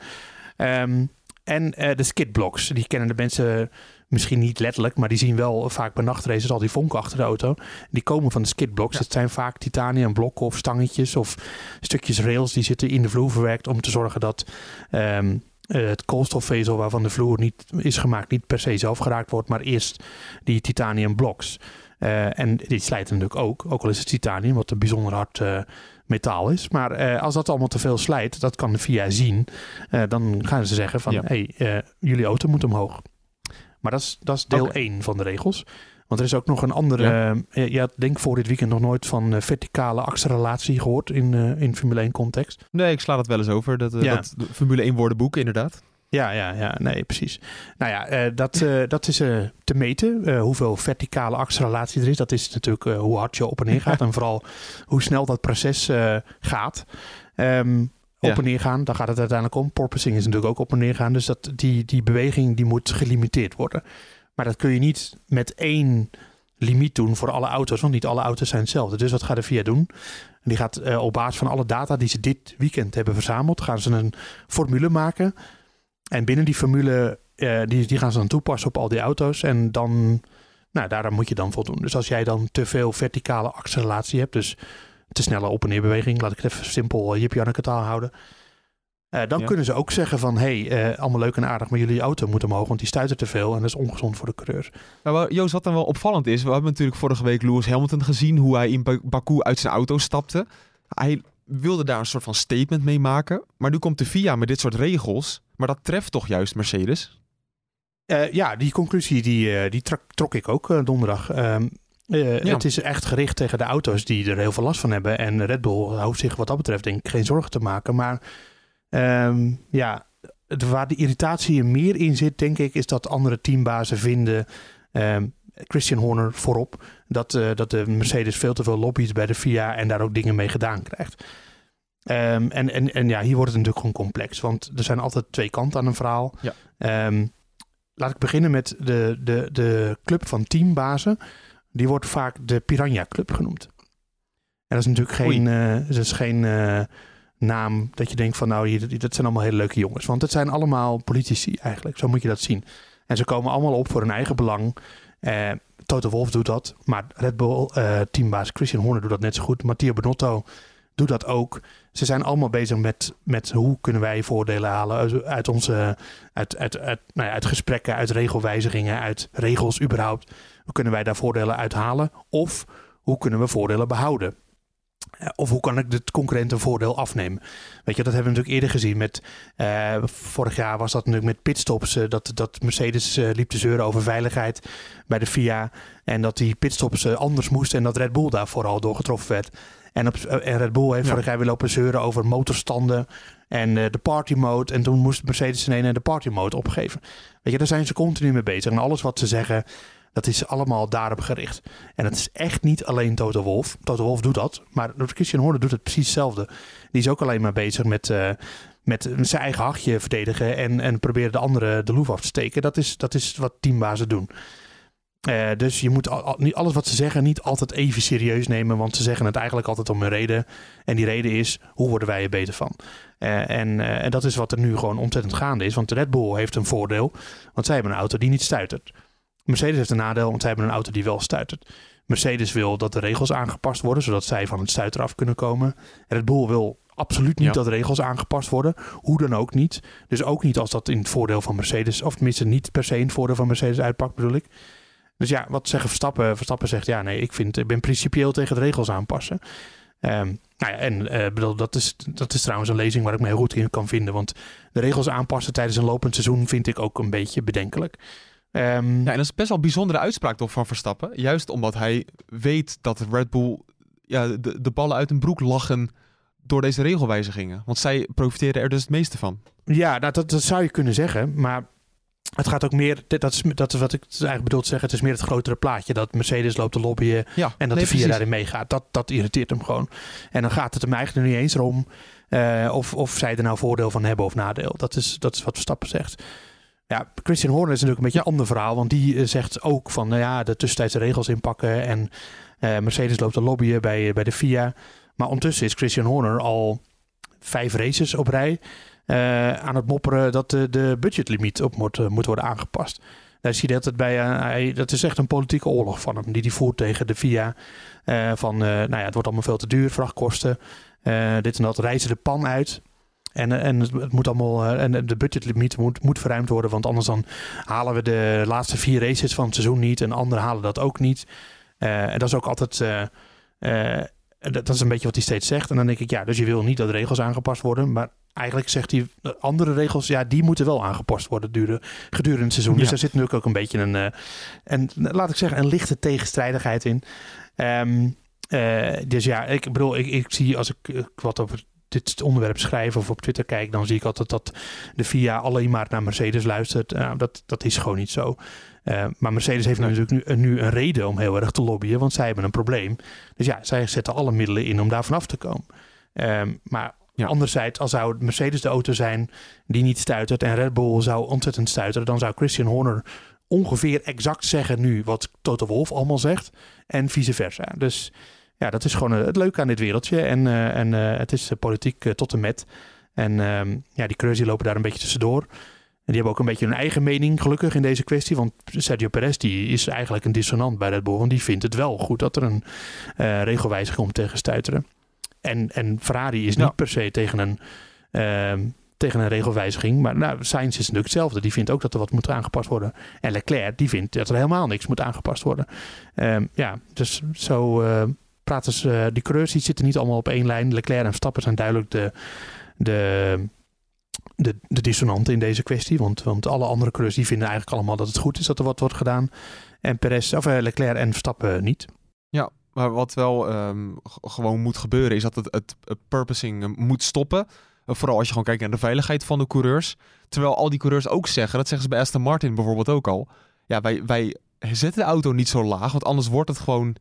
Ehm, en de skidblocks, die kennen de mensen misschien niet letterlijk, maar die zien wel vaak bij nachtraces al die vonken achter de auto. Die komen van de skidblocks. Dat zijn vaak titanium blokken of stangetjes of stukjes rails die zitten in de vloer verwerkt om te zorgen dat ehm, eh, het koolstofvezel waarvan de vloer niet is gemaakt niet per se zelf geraakt wordt, maar eerst die titanium blocks. Eh, en die slijten natuurlijk ook, ook al is het titanium, wat een bijzonder hard eh, metaal is. Maar als dat allemaal te veel slijt, dat kan de VIA zien, dan gaan ze zeggen van, Ja. hey, jullie auto moet omhoog. Maar dat is, dat is deel Oké. 1 van de regels. Want er is ook nog een andere. Ja. eh, je had denk ik voor dit weekend nog nooit van eh, verticale acceleratie gehoord in, eh, in Formule 1 context. Nee, ik sla dat wel eens over, dat, Ja. dat Formule 1 woordenboek inderdaad. Ja, ja, ja, nee, precies. Nou ja, dat, dat is te meten. hoeveel verticale acceleratie er is. Dat is natuurlijk hoe hard je op en neer gaat. en vooral hoe snel dat proces gaat. Op en neer gaan, daar gaat het uiteindelijk om. Porpoising is natuurlijk ook op en neer gaan. Dus dat, die, die beweging die moet gelimiteerd worden. Maar dat kun je niet met één limiet doen voor alle auto's. Want niet alle auto's zijn hetzelfde. Dus wat gaat de VIA doen? Die gaat eh, op basis van alle data die ze dit weekend hebben verzameld... gaan ze een formule maken... En binnen die formule, eh, die, die gaan ze dan toepassen op al die auto's. En dan, nou, daaraan moet je dan voldoen. Dus als jij dan te veel verticale acceleratie hebt, dus te snelle op- en neerbeweging, laat ik het even simpel uh, Jip taal houden. eh, dan Ja. kunnen ze ook zeggen van, hé, hey, eh, allemaal leuk en aardig, maar jullie auto moet omhoog, want die stuitert te veel en dat is ongezond voor de coureur. Nou, Joost, wat dan wel opvallend is, we hebben natuurlijk vorige week Lewis Hamilton gezien hoe hij in Ba- Baku uit zijn auto stapte. Hij wilde daar een soort van statement mee maken, maar nu komt de FIA met dit soort regels, maar dat treft toch juist Mercedes? Ja, die conclusie die, die trok, trok ik ook donderdag. Ehm, eh, Ja. Het is echt gericht tegen de auto's die er heel veel last van hebben. En Red Bull hoeft zich wat dat betreft denk ik geen zorgen te maken. Maar ehm, ja, het- waar de irritatie meer in zit, denk ik, is dat andere teambazen vinden... ehm, Christian Horner voorop, dat, eh, dat de Mercedes veel te veel lobby's bij de FIA en daar ook dingen mee gedaan krijgt. Ehm, en, en, en ja, hier wordt het natuurlijk gewoon complex, want er zijn altijd twee kanten aan een verhaal. Ja. Laat ik beginnen met de, de, de club van teambazen. Die wordt vaak de Piranha Club genoemd. En dat is natuurlijk geen, eh, dat is geen eh, naam dat je denkt van nou, hier, dat zijn allemaal hele leuke jongens. Want het zijn allemaal politici eigenlijk, zo moet je dat zien. En ze komen allemaal op voor hun eigen belang. Eh Toto Wolf doet dat, maar Red Bull teambaas Christian Horner doet dat net zo goed. Matteo Benotto doet dat ook. Ze zijn allemaal bezig met, met hoe kunnen wij voordelen halen uit, uit onze uit, uit, uit, nou ja, uit gesprekken, uit regelwijzigingen, uit regels überhaupt. Hoe kunnen wij daar voordelen uithalen? Of hoe kunnen we voordelen behouden? Eh, Of hoe kan ik de concurrent een voordeel afnemen? Weet je, dat hebben we natuurlijk eerder gezien. Met, eh, vorig jaar was dat natuurlijk met pitstops. eh, dat, dat Mercedes liep te zeuren over veiligheid bij de FIA. En dat die pitstops anders moesten. En dat Red Bull daar vooral door getroffen werd. En, op, eh, en Red Bull heeft Ja. vorig jaar weer lopen zeuren over motorstanden. En eh, de party mode. En toen moest Mercedes ineens de party mode opgeven. Weet je, daar zijn ze continu mee bezig. En alles wat ze zeggen, Dat is allemaal daarop gericht. En het is echt niet alleen Toto Wolf. Toto Wolf doet dat, maar Christian Horner doet het precies hetzelfde. Die is ook alleen maar bezig met, uh, met zijn eigen hachje verdedigen en, en proberen de anderen de loef af te steken. Dat is, dat is wat teambazen doen. Uh, dus je moet al, niet alles wat ze zeggen niet altijd even serieus nemen, want ze zeggen het eigenlijk altijd om een reden. En die reden is, hoe worden wij er beter van? Uh, en, uh, en dat is wat er nu gewoon ontzettend gaande is. Want de Red Bull heeft een voordeel, want zij hebben een auto die niet stuitert. Mercedes heeft een nadeel, want zij hebben een auto die wel stuitert. Mercedes wil dat de regels aangepast worden, zodat zij van het stuiter af kunnen komen. Red Bull wil absoluut niet ja. dat regels aangepast worden. Hoe dan ook niet. Dus ook niet als dat in het voordeel van Mercedes, of tenminste niet per se in het voordeel van Mercedes uitpakt, bedoel ik. Dus ja, wat zeggen Verstappen? Verstappen zegt ja, nee, ik, vind, ik ben principieel tegen de regels aanpassen. Um, nou ja, en uh, bedoel, dat, is, dat is trouwens een lezing waar ik me heel goed in kan vinden. Want de regels aanpassen tijdens een lopend seizoen vind ik ook een beetje bedenkelijk. Um, ja, en dat is best wel een bijzondere uitspraak toch van Verstappen. Juist omdat hij weet dat Red Bull ja, de, de ballen uit een broek lachen door deze regelwijzigingen. Want zij profiteren er dus het meeste van. Ja, nou, dat, dat zou je kunnen zeggen. Maar het gaat ook meer, dat is, dat is wat ik eigenlijk bedoel te zeggen, het is meer het grotere plaatje. Dat Mercedes loopt te lobbyen ja, en dat nee, de VIA daarin meegaat. Dat, dat irriteert hem gewoon. En dan gaat het hem eigenlijk niet eens om uh, of, of zij er nou voordeel van hebben of nadeel. Dat is, dat is wat Verstappen zegt. Ja, Christian Horner is natuurlijk een beetje een ander verhaal. Want die uh, zegt ook van, nou ja, de tussentijdse regels inpakken. En uh, Mercedes loopt te lobbyen bij, bij de FIA. Maar ondertussen is Christian Horner al vijf races op rij uh, aan het mopperen dat de, de budgetlimiet op moet, uh, moet worden aangepast. Daar zie je dat het bij, uh, hij, dat is echt een politieke oorlog van hem, die hij voert tegen de VIA. van, nou ja, het wordt allemaal veel te duur, vrachtkosten, dit en dat, reizen de pan uit. En, en het, moet allemaal, en de budgetlimiet moet, moet verruimd worden, want anders dan halen we de laatste vier races van het seizoen niet en anderen halen dat ook niet. en dat is ook altijd dat is een beetje wat hij steeds zegt. En dan denk ik, ja, dus je wil niet dat regels aangepast worden. Maar eigenlijk zegt hij, andere regels, ja, die moeten wel aangepast worden duren, gedurende het seizoen. Dus daar zit natuurlijk ook een beetje een, uh, en laat ik zeggen, een lichte tegenstrijdigheid in. Um, uh, dus ja, ik bedoel, ik, ik zie als ik uh, wat over dit onderwerp schrijf of op Twitter kijk, dan zie ik altijd dat de VIA alleen maar naar Mercedes luistert. Dat, dat is gewoon niet zo. Uh, maar Mercedes heeft natuurlijk nu, nu, een reden om heel erg te lobbyen, want zij hebben een probleem. Dus ja, zij zetten alle middelen in om daar vanaf te komen. Um, maar anderzijds, als zou Mercedes de auto zijn die niet stuitert en Red Bull zou ontzettend stuiteren, dan zou Christian Horner ongeveer exact zeggen nu wat Toto Wolff allemaal zegt en vice versa. Dus ja, dat is gewoon het leuke aan dit wereldje. En, uh, en uh, het is politiek tot en met. En um, ja, die die lopen daar een beetje tussendoor. En die hebben ook een beetje hun eigen mening, gelukkig, in deze kwestie. Want Sergio Perez die is eigenlijk een dissonant bij Red Bull. Want die vindt het wel goed dat er een regelwijziging komt tegen stuiteren. En, en Ferrari is ja. niet per se tegen een, uh, tegen een regelwijziging. Maar nou, Sainz is natuurlijk hetzelfde. Die vindt ook dat er wat moet aangepast worden. En Leclerc die vindt dat er helemaal niks moet aangepast worden. Um, ja, dus zo uh, praten ze. die coureurs die zitten niet allemaal op één lijn. Leclerc en Verstappen zijn duidelijk de... de de, de dissonanten in deze kwestie. Want, want alle andere coureurs die vinden eigenlijk allemaal dat het goed is dat er wat wordt gedaan. En Perez, of uh, Leclerc en Verstappen niet. Ja, maar wat wel um, gewoon moet gebeuren is dat het, het, purposing moet stoppen. Vooral als je gewoon kijkt naar de veiligheid van de coureurs. Terwijl al die coureurs ook zeggen, dat zeggen ze bij Aston Martin bijvoorbeeld ook al. Ja, wij, wij zetten de auto niet zo laag, want anders wordt het gewoon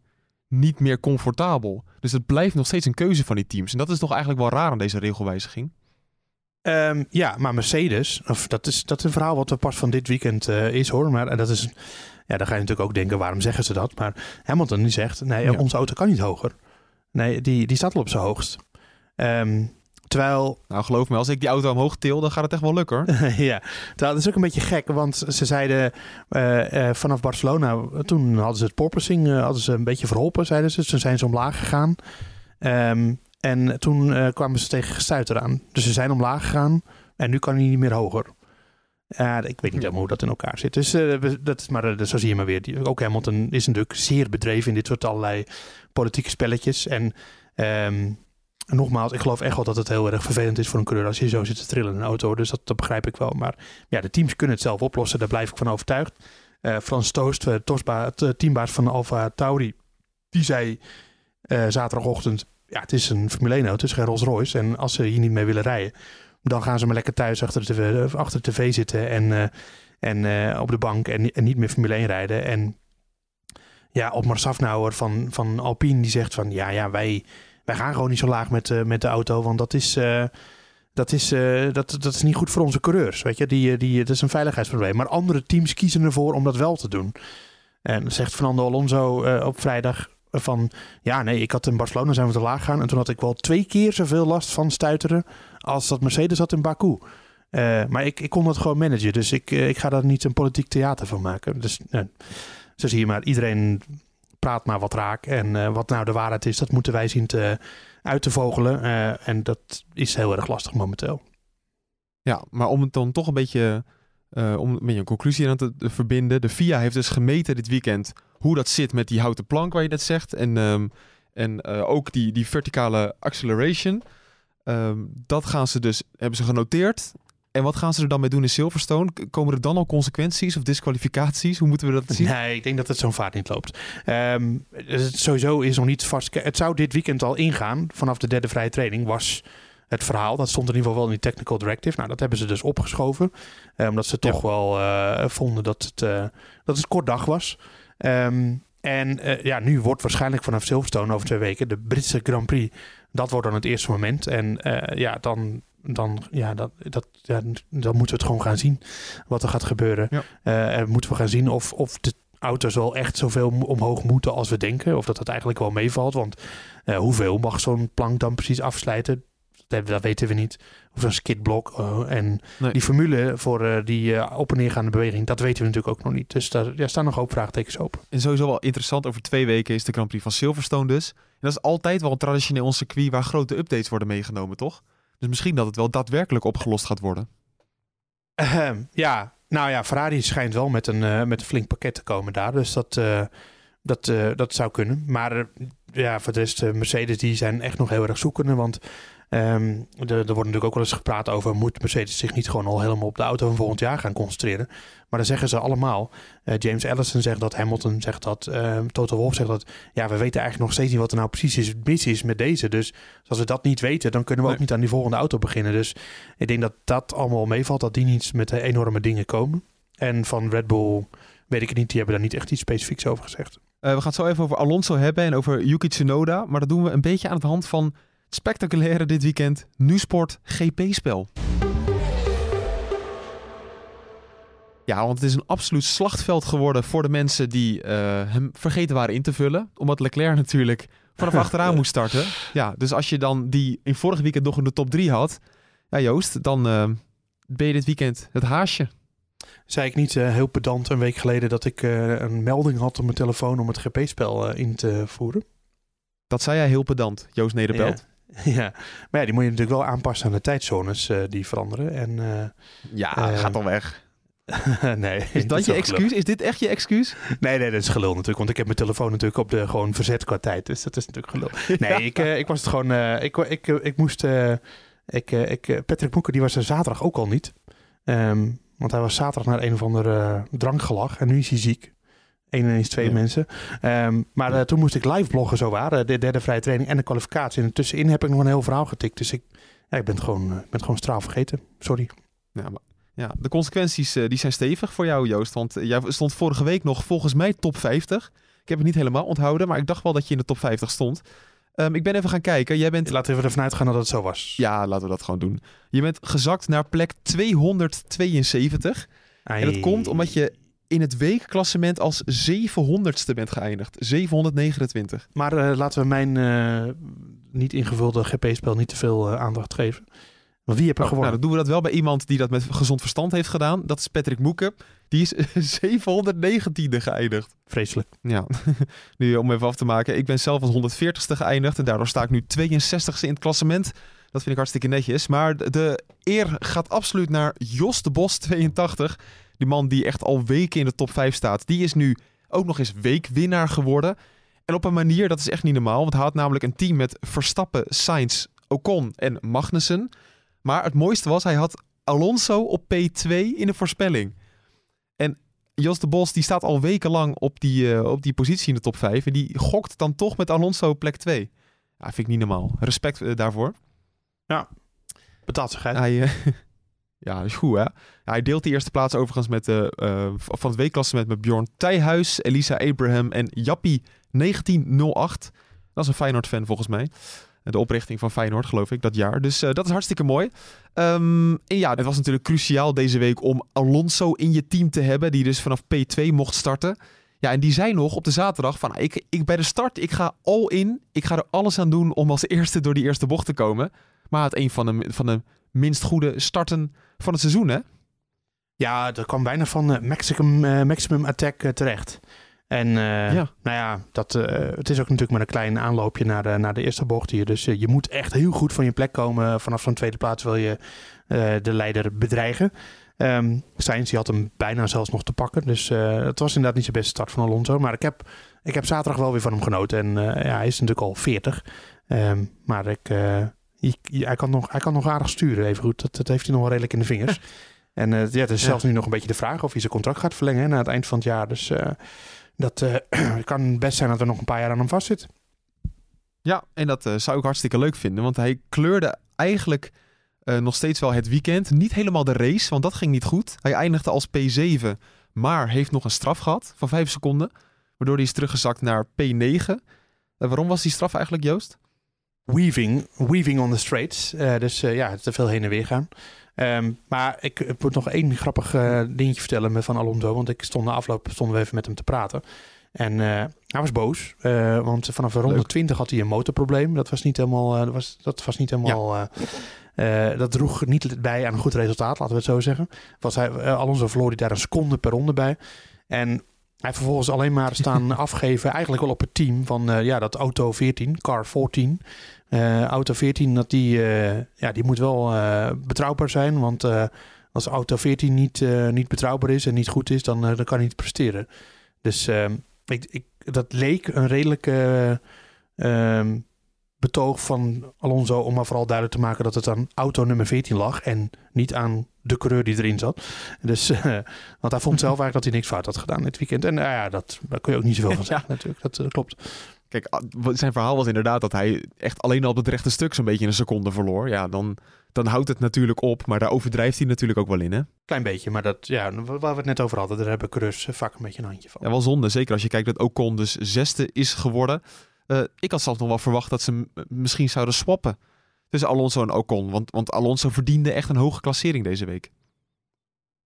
niet meer comfortabel. Dus het blijft nog steeds een keuze van die teams. En dat is toch eigenlijk wel raar aan deze regelwijziging. Um, ja, maar Mercedes, of dat, is, dat is een verhaal wat er pas van dit weekend uh, is hoor. Maar dat is, ja, dan ga je natuurlijk ook denken, waarom zeggen ze dat? Maar Hamilton die zegt, nee, ja. onze auto kan niet hoger. Nee, die, die staat al op zijn hoogst. Um, terwijl... Nou, geloof me, als ik die auto omhoog til, dan gaat het echt wel lukken hoor. ja, terwijl dat is ook een beetje gek, want ze zeiden uh, uh, vanaf Barcelona, toen hadden ze het porpoising, hadden ze een beetje verholpen, zeiden ze. Toen zijn ze omlaag gegaan. Um, en toen uh, kwamen ze tegen gestuiter aan. Dus ze zijn omlaag gegaan en nu kan hij niet meer hoger. Ja, ik weet niet helemaal hoe dat in elkaar zit. Dus uh, dat is maar, uh, zo zie je maar weer. Die, ook Hamilton is natuurlijk zeer bedreven in dit soort allerlei politieke spelletjes. En um, nogmaals, ik geloof echt wel dat het heel erg vervelend is voor een coureur als je zo zit te trillen in een auto. Dus dat, dat begrijp ik wel. Maar ja, de teams kunnen het zelf oplossen. Daar blijf ik van overtuigd. Frans Toost, Tosba, teambaas van Alfa Tauri, die zei zaterdagochtend ja, het is een Formule 1 auto, het is geen Rolls Royce. En als ze hier niet mee willen rijden, dan gaan ze maar lekker thuis achter de tv, achter de tv zitten en, uh, en uh, op de bank en, en, niet meer Formule 1 rijden. En ja, Otmar Safnauer van, van Alpine die zegt van ja, ja wij, wij gaan gewoon niet zo laag met, eh, met de auto, want dat is, eh, dat, is, eh, dat, dat is niet goed voor onze coureurs. Weet je, die, eh, die, dat is een veiligheidsprobleem. Maar andere teams kiezen ervoor om dat wel te doen. En zegt Fernando Alonso eh, op vrijdag van ja, nee, ik had in Barcelona zijn we te laag gegaan en toen had ik wel twee keer zoveel last van stuiteren als dat Mercedes had in Baku. Eh, maar ik, ik kon dat gewoon managen, dus ik, eh, ik ga daar niet een politiek theater van maken. Dus eh, zo zie je maar, iedereen praat maar wat raak. En eh, wat nou de waarheid is, dat moeten wij zien te, uit te vogelen. En dat is heel erg lastig momenteel. Ja, maar om het dan toch een beetje, om een beetje een conclusie aan te verbinden. De FIA heeft dus gemeten dit weekend hoe dat zit met die houten plank waar je net zegt. En, ehm, en eh, ook die, die verticale acceleration. Ehm, dat gaan ze dus, hebben ze genoteerd. En wat gaan ze er dan mee doen in Silverstone? Komen er dan al consequenties of disqualificaties? Hoe moeten we dat zien? Nee, ik denk dat het zo'n vaart niet loopt. Ehm, het sowieso is nog niet vast. Het zou dit weekend al ingaan. Vanaf de derde vrije training was het verhaal. Dat stond in ieder geval wel in die technical directive. Nou, dat hebben ze dus opgeschoven. eh, omdat ze toch wel eh, vonden dat het, eh, dat het kort dag was. Ehm, en eh, ja, nu wordt waarschijnlijk vanaf Silverstone over twee weken de Britse Grand Prix. Dat wordt dan het eerste moment. En eh, ja, dan, dan, ja, dat, dat, ja, dan moeten we het gewoon gaan zien wat er gaat gebeuren. Ja. Eh, en moeten we gaan zien of, of de auto's wel echt zoveel omhoog moeten als we denken. Of dat het eigenlijk wel meevalt. Want hoeveel mag zo'n plank dan precies afsluiten? Dat, weten we niet. Of een skidblok. eh, en Nee. die formule voor eh, die eh, op en neergaande beweging, dat weten we natuurlijk ook nog niet. Dus daar ja, staan nog hoop vraagtekens open. En sowieso wel interessant, over twee weken is de Grand Prix van Silverstone dus. En dat is altijd wel een traditioneel circuit waar grote updates worden meegenomen, toch? Dus misschien dat het wel daadwerkelijk opgelost gaat worden. Ja, nou ja, Ferrari schijnt wel met een, met een flink pakket te komen daar. Dus dat, dat, dat zou kunnen. Maar ja, voor de rest, Mercedes die zijn echt nog heel erg zoekende. Want ehm, er, er wordt natuurlijk ook wel eens gepraat over... moet Mercedes zich niet gewoon al helemaal op de auto van volgend jaar gaan concentreren? Maar dan zeggen ze allemaal. eh, James Allison zegt dat, Hamilton zegt dat, ehm Toto Wolff zegt dat. Ja, we weten eigenlijk nog steeds niet wat er nou precies is, mis is met deze. Dus als we dat niet weten, dan kunnen we Nee. ook niet aan die volgende auto beginnen. Dus ik denk dat dat allemaal meevalt, dat die niet met de enorme dingen komen. En van Red Bull weet ik het niet, die hebben daar niet echt iets specifieks over gezegd. Eh, we gaan het zo even over Alonso hebben en over Yuki Tsunoda. Maar dat doen we een beetje aan de hand van spectaculaire dit weekend. Nu-sport GP-spel. Ja, want het is een absoluut slachtveld geworden voor de mensen die eh, hem vergeten waren in te vullen. Omdat Leclerc natuurlijk vanaf achteraan moest starten. Ja, dus als je dan die in vorig weekend nog in de top 3 had. Ja, Joost, dan eh, ben je dit weekend het haasje. Zei ik niet eh, heel pedant een week geleden dat ik een melding had op mijn telefoon om het GP-spel in te voeren? Dat zei jij heel pedant, Joost Nederpelt. Ja. maar ja, die moet je natuurlijk wel aanpassen aan de tijdzones eh, die veranderen. En eh, Ja, Eh, gaat al weg. nee. Is dat je gelul. excuus? Is dit echt je excuus? Nee, nee, dat is gelul natuurlijk. Want ik heb mijn telefoon natuurlijk op de gewoon verzet qua tijd. Dus dat is natuurlijk gelul. Nee, ik, ik was het gewoon... ik, ik, ik moest... ik, ik, Patrick Moeker, die was er zaterdag ook al niet. Ehm, want hij was zaterdag naar een of ander drankgelag. En nu is hij ziek. Eén en eens twee Ja. mensen. Ehm, maar eh, toen moest ik live bloggen zo waar. eh, de derde vrije training en de kwalificatie. En tussenin heb ik nog een heel verhaal getikt. Dus ik, ja, ik ben het gewoon, eh, ben het gewoon straal vergeten. Sorry. Ja, maar, ja, de consequenties die zijn stevig voor jou, Joost. Want jij stond vorige week nog volgens mij top 50. Ik heb het niet helemaal onthouden, maar ik dacht wel dat je in de top 50 stond. Ehm, ik ben even gaan kijken. Jij bent... Laten we ervan uitgaan dat het zo was. Ja, laten we dat gewoon doen. Je bent gezakt naar plek 272. En dat komt omdat je in het weekklassement als 700ste bent geëindigd. 729. Maar eh, laten we mijn eh, niet ingevulde GP-spel niet te veel eh, aandacht geven. Want wie heb er Oh, nou, gewonnen? dan doen we dat wel bij iemand die dat met gezond verstand heeft gedaan. Dat is Patrick Moeken. Die is 719e geëindigd. Vreselijk. Ja, nu om even af te maken. Ik ben zelf als 140ste geëindigd en daardoor sta ik nu 62ste in het klassement. Dat vind ik hartstikke netjes. Maar de- de eer gaat absoluut naar Jos de Bos, 82. Die man die echt al weken in de top 5 staat. Die is nu ook nog eens weekwinnaar geworden. En op een manier, dat is echt niet normaal. Want hij had namelijk een team met Verstappen, Sainz, Ocon en Magnussen. Maar het mooiste was, hij had Alonso op P2 in de voorspelling. En Jos de Bos die staat al wekenlang op die, eh, op die positie in de top 5. En die gokt dan toch met Alonso op plek 2. Ja, vind ik niet normaal. Respect eh, daarvoor. Betaalt zich uit. Hij, eh, Ja, is goed hè. Hij deelt de eerste plaats overigens met de, eh, van het weekklassement met Bjorn Tijhuis, Elisa Abraham en Jappie 1908. Dat is een Feyenoord-fan volgens mij. De oprichting van Feyenoord, geloof ik, dat jaar. Dus eh, dat is hartstikke mooi. Ehm, en ja, het was natuurlijk cruciaal deze week om Alonso in je team te hebben, die dus vanaf P2 mocht starten. Ja, en die zei nog op de zaterdag van, ik, ik bij de start, ik ga all in. Ik ga er alles aan doen om als eerste door die eerste bocht te komen. Maar het een van de, van de minst goede starten van het seizoen, hè? Ja, dat kwam bijna van eh, maximum, eh, maximum attack eh, terecht. En Ja. nou ja, dat, het is ook natuurlijk maar een klein aanloopje naar de, naar de eerste bocht hier. Dus je moet echt heel goed van je plek komen. Vanaf zo'n tweede plaats wil je de leider bedreigen. Ehm Sainz die had hem bijna zelfs nog te pakken. Dus het was inderdaad niet zijn beste start van Alonso. Maar ik heb, ik heb zaterdag wel weer van hem genoten. En ja, hij is natuurlijk al 40. Ehm, maar ik, je- je- hij, kan nog, hij kan nog aardig sturen, even goed. Dat, dat heeft hij nog wel redelijk in de vingers. En eh, ja, het is zelfs nu nog een beetje de vraag of hij zijn contract gaat verlengen hè, na het eind van het jaar. Dus eh, dat eh, kan best zijn dat er nog een paar jaar aan hem vastzit. Ja, en dat zou ik hartstikke leuk vinden. Want hij kleurde eigenlijk nog steeds wel het weekend. Niet helemaal de race, want dat ging niet goed. Hij eindigde als P7, maar heeft nog een straf gehad van 5 seconden. Waardoor hij is teruggezakt naar P9. Eh, waarom was die straf eigenlijk, Joost? Weaving, weaving on the straights. Eh, dus eh, ja, te veel heen en weer gaan. Ehm, maar ik, ik moet nog één grappig eh, dingetje vertellen van Alonso. Want ik stond na afloop stonden we even met hem te praten. En eh, hij was boos. eh, want vanaf ronde Leuk. 20 had hij een motorprobleem. Dat was niet helemaal. dat, was, dat was niet helemaal. dat droeg niet bij aan een goed resultaat, laten we het zo zeggen. Was hij, Alonso verloor hij daar een seconde per ronde bij. En hij heeft vervolgens alleen maar staan afgeven, eigenlijk wel op het team van eh, ja, dat auto 14, car 14. Eh, auto 14, dat die, eh, ja, die moet wel betrouwbaar zijn. Want als auto 14 niet, niet betrouwbaar is en niet goed is, dan, dan kan hij niet presteren. Dus ehm, ik, ik, dat leek een redelijke eh, ehm, betoog van Alonso om maar vooral duidelijk te maken dat het aan auto nummer 14 lag en niet aan de coureur die erin zat. Dus, eh, want hij vond zelf eigenlijk dat hij niks fout had gedaan dit weekend. En nou ja, dat, daar kun je ook niet zoveel van zeggen natuurlijk. Dat eh, klopt. Kijk, ah, zijn verhaal was inderdaad dat hij echt alleen al op het rechte stuk zo'n beetje een seconde verloor. Ja, dan, dan houdt het natuurlijk op, maar daar overdrijft hij natuurlijk ook wel in, hè? Klein beetje, maar dat, ja, waar we het net over hadden, daar hebben coureurs eh, vaak een beetje een handje van. Ja, wel zonde. Zeker als je kijkt dat Ocon dus zesde is geworden. Eh, ik had zelfs nog wel verwacht dat ze misschien zouden swappen tussen Alonso en Ocon. Want, want Alonso verdiende echt een hoge klassering deze week.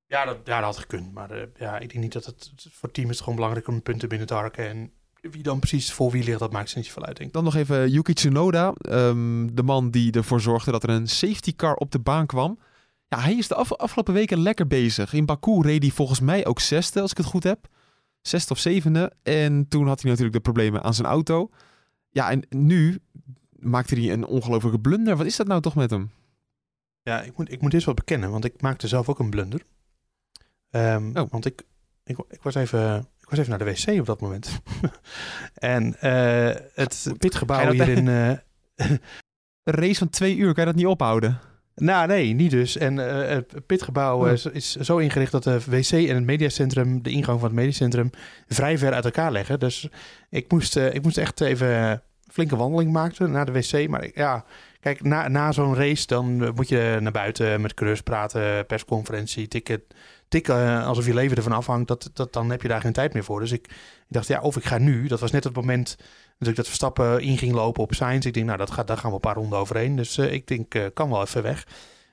Ja, dat, ja, dat had gekund. Maar eh, ja, ik denk niet dat het voor het team is het gewoon belangrijk om punten binnen te harken. En wie dan precies voor wie ligt, dat maakt ze niet uit, denk ik. Dan nog even Yuki Tsunoda. ehm, de man die ervoor zorgde dat er een safety car op de baan kwam. Ja, hij is de af- afgelopen weken lekker bezig. In Baku reed hij volgens mij ook zesde, als ik het goed heb. Zesde of zevende. En toen had hij natuurlijk de problemen aan zijn auto. Ja, en nu maakte hij een ongelofelijke blunder. Wat is dat nou toch met hem? Ja, ik moet, ik moet eerst wat bekennen, want ik maakte zelf ook een blunder. Ehm, Oh. Want ik, ik, ik, was even, ik was even naar de wc op dat moment. en eh, het pitgebouw hier in... eh, Een race van twee uur, kan je dat niet ophouden? Nou, nee, niet dus. En eh, het pitgebouw Oh. eh, is, zo ingericht dat de wc en het mediacentrum, de ingang van het mediacentrum, vrij ver uit elkaar liggen. Dus ik moest, eh, ik moest echt even flinke wandeling maken naar de wc. Maar ja, kijk, na, na zo'n race dan moet je naar buiten met coureurs praten, persconferentie, tikken, tikken alsof je leven ervan afhangt. Dat, dat, dan heb je daar geen tijd meer voor. Dus ik, ik dacht, ja, of ik ga nu. Dat was net het moment natuurlijk dat Verstappen in ging lopen op Sainz. Ik denk, nou, dat gaat, daar gaan we een paar ronden overheen. Dus eh, ik denk, eh, kan wel even weg.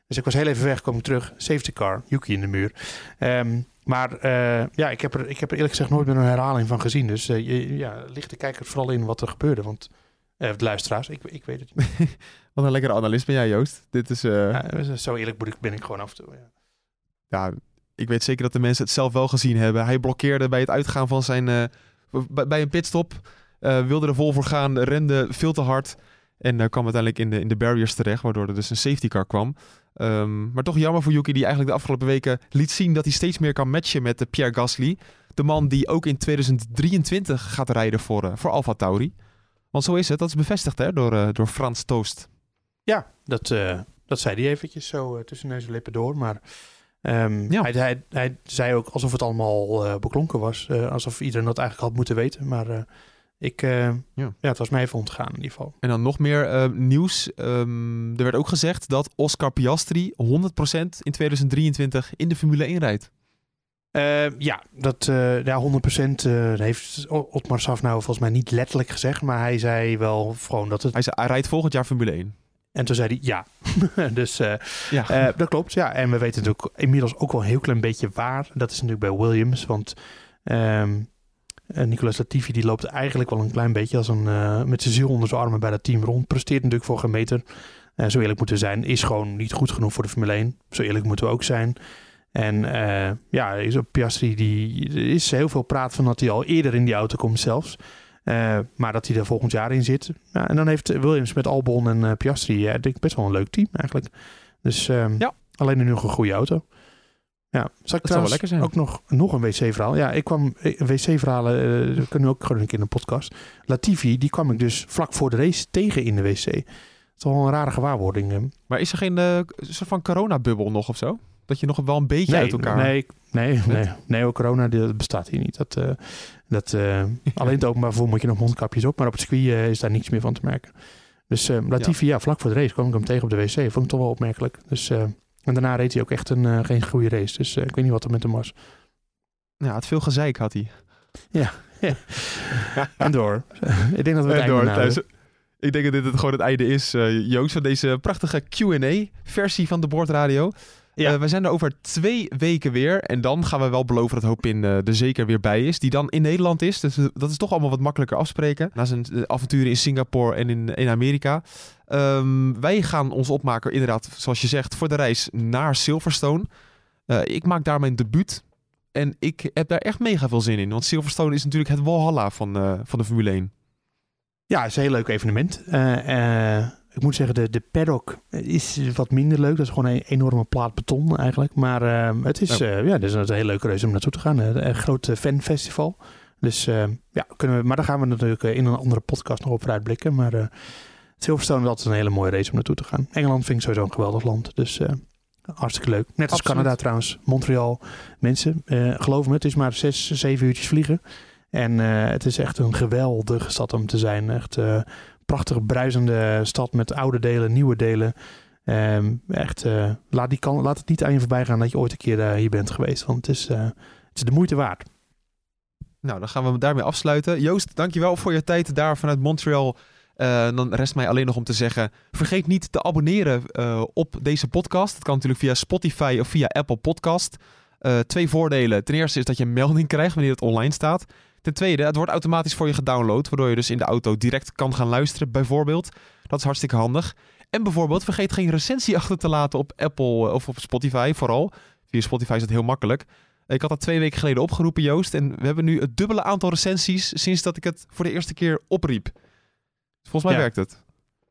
Dus ik was heel even weg, kwam ik terug. Safety car, Yuki in de muur. Ehm, maar eh, ja, ik heb, er, ik heb er eerlijk gezegd nooit meer een herhaling van gezien. Dus je, ja, licht de kijker vooral in wat er gebeurde. Want de luisteraars, ik, ik weet het niet. Wat een lekkere analist ben jij, Joost. Dit is... Ja, zo eerlijk ben ik gewoon af en toe. Ja. ja, ik weet zeker dat de mensen het zelf wel gezien hebben. Hij blokkeerde bij het uitgaan van zijn... bij een pitstop. Eh, wilde er vol voor gaan, rende veel te hard. En eh, kwam uiteindelijk in de, in de barriers terecht, waardoor er dus een safety car kwam. Ehm, maar toch jammer voor Yuki, die eigenlijk de afgelopen weken liet zien dat hij steeds meer kan matchen met de Pierre Gasly. De man die ook in 2023 gaat rijden voor, eh voor Alfa Tauri. Want zo is het, dat is bevestigd hè, door, eh, door Frans Toost. Ja, dat, eh, dat zei hij eventjes zo eh, tussen neus en lippen door. Maar ehm, Ja. hij, hij, hij zei ook alsof het allemaal eh, beklonken was. eh, alsof iedereen dat eigenlijk had moeten weten. Maar eh, Ik, eh, ja. Ja. het was mij even ontgaan in ieder geval. En dan nog meer eh, nieuws. Ehm, er werd ook gezegd dat Oscar Piastri 100% in 2023 in de Formule 1 rijdt. Eh, ja, dat ja, 100% eh, heeft Otmar Safnauer volgens mij niet letterlijk gezegd, maar hij zei wel gewoon dat het... Hij, zei, hij rijdt volgend jaar Formule 1. En toen zei hij ja. dus Ja. dat klopt, ja. En we weten natuurlijk inmiddels ook wel een heel klein beetje waar. Dat is natuurlijk bij Williams, want ehm eh, Nicolas Latifi die loopt eigenlijk wel een klein beetje als een, eh, met zijn ziel onder zijn armen bij dat team rond. Presteert natuurlijk voor geen meter. Eh, zo eerlijk moeten we zijn. Is gewoon niet goed genoeg voor de Formule 1. Zo eerlijk moeten we ook zijn. En ja, is op Piastri, die, is heel veel praat van dat hij al eerder in die auto komt zelfs. Maar dat hij er volgend jaar in zit. Ja, en dan heeft Williams met Albon en Piastri, denk ik best wel een leuk team eigenlijk. Dus ehm, Ja. alleen nu nog een goede auto. Ja, zal ik zou wel trouwens lekker zijn. ook nog, nog een wc-verhaal. Ja, ik kwam eh, wc-verhalen, dat kunnen we ook gewoon een keer in een podcast. Latifi, die kwam ik dus vlak voor de race tegen in de wc. Dat is wel een rare gewaarwording. eh. Maar is er geen eh, soort van coronabubbel nog of zo? Dat je nog wel een beetje uit elkaar... Nee, nee, nee, nee, ook corona dat bestaat hier niet. Dat, dat, alleen het openbaar vervoer moet je nog mondkapjes op, maar op het circuit is daar niks meer van te merken. Dus Latifi, ja. vlak voor de race kwam ik hem tegen op de wc. Vond ik toch wel opmerkelijk. Dus, en daarna reed hij ook echt een, eh, geen goede race. Dus eh, ik weet niet wat er met hem was. Ja, het veel gezeik had hij. En door. ik denk dat we het En door, thuis. Ik denk dat dit het gewoon het einde is, eh, Joost, van deze prachtige Q&A-versie van de Boordradio. Ja. Eh, we zijn er over twee weken weer. En dan gaan we wel beloven dat Hopin eh er zeker weer bij is. Die dan in Nederland is. Dus eh, dat is toch allemaal wat makkelijker afspreken. Na zijn avonturen in Singapore en in, in Amerika. Ehm, wij gaan ons opmaken, inderdaad, zoals je zegt, voor de reis naar Silverstone. Eh, ik maak daar mijn debuut. En ik heb daar echt mega veel zin in. Want Silverstone is natuurlijk het walhalla van, eh, van de Formule 1. Ja, het is een heel leuk evenement. Eh, eh, ik moet zeggen, de, de paddock is wat minder leuk. Dat is gewoon een enorme plaat beton eigenlijk. Maar eh, het is, eh, ja, is een hele leuke reis om naartoe te gaan. Een, een groot eh, fanfestival. Dus eh, ja, kunnen we, maar daar gaan we natuurlijk eh, in een andere podcast nog op vooruitblikken. Maar eh Silverstone is altijd een hele mooie race om naartoe te gaan. Engeland vind ik sowieso een geweldig land. Dus eh, hartstikke leuk. Net als Absoluut. Canada trouwens. Montreal. Mensen, eh, geloof me, het is maar zes, zeven uurtjes vliegen. En eh, het is echt een geweldige stad om te zijn. Echt eh prachtig bruisende stad met oude delen, nieuwe delen. Ehm, echt, eh, laat, die kan, laat het niet aan je voorbij gaan dat je ooit een keer eh, hier bent geweest. Want het is, eh, het is de moeite waard. Nou, dan gaan we daarmee afsluiten. Joost, dankjewel voor je tijd daar vanuit Montreal. Dan rest mij alleen nog om te zeggen: vergeet niet te abonneren op deze podcast. Dat kan natuurlijk via Spotify of via Apple Podcast. Twee voordelen. Ten eerste is dat je een melding krijgt wanneer het online staat. Ten tweede, het wordt automatisch voor je gedownload, waardoor je dus in de auto direct kan gaan luisteren, bijvoorbeeld. Dat is hartstikke handig. En bijvoorbeeld, vergeet geen recensie achter te laten op Apple eh, of op Spotify vooral. Via Spotify is dat heel makkelijk. Ik had dat twee weken geleden opgeroepen, Joost. En we hebben nu het dubbele aantal recensies sinds dat ik het voor de eerste keer opriep. Volgens mij Ja. werkt het.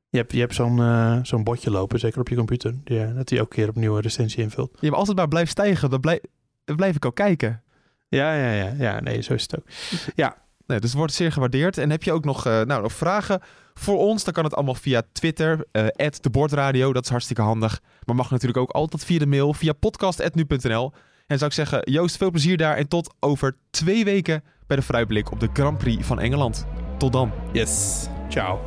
Je hebt, je hebt zo'n eh, zo'n botje lopen, zeker op je computer. Eh, dat hij elke keer opnieuw een recensie invult. Je hebt altijd maar blijft stijgen. Dan, blijf, dan blijf ik ook kijken. Ja, ja, ja, ja. Nee, zo is het ook. Nee, dus het wordt zeer gewaardeerd. En heb je ook nog, eh, nou, nog vragen voor ons? Dan kan het allemaal via Twitter, eh de Bordradio. Dat is hartstikke handig. Maar mag natuurlijk ook altijd via de mail, via podcast.nu.nl. En zou ik zeggen, Joost, veel plezier daar. En tot over twee weken bij de Fruitblik op de Grand Prix van Engeland. Tot dan. Yes. Ciao.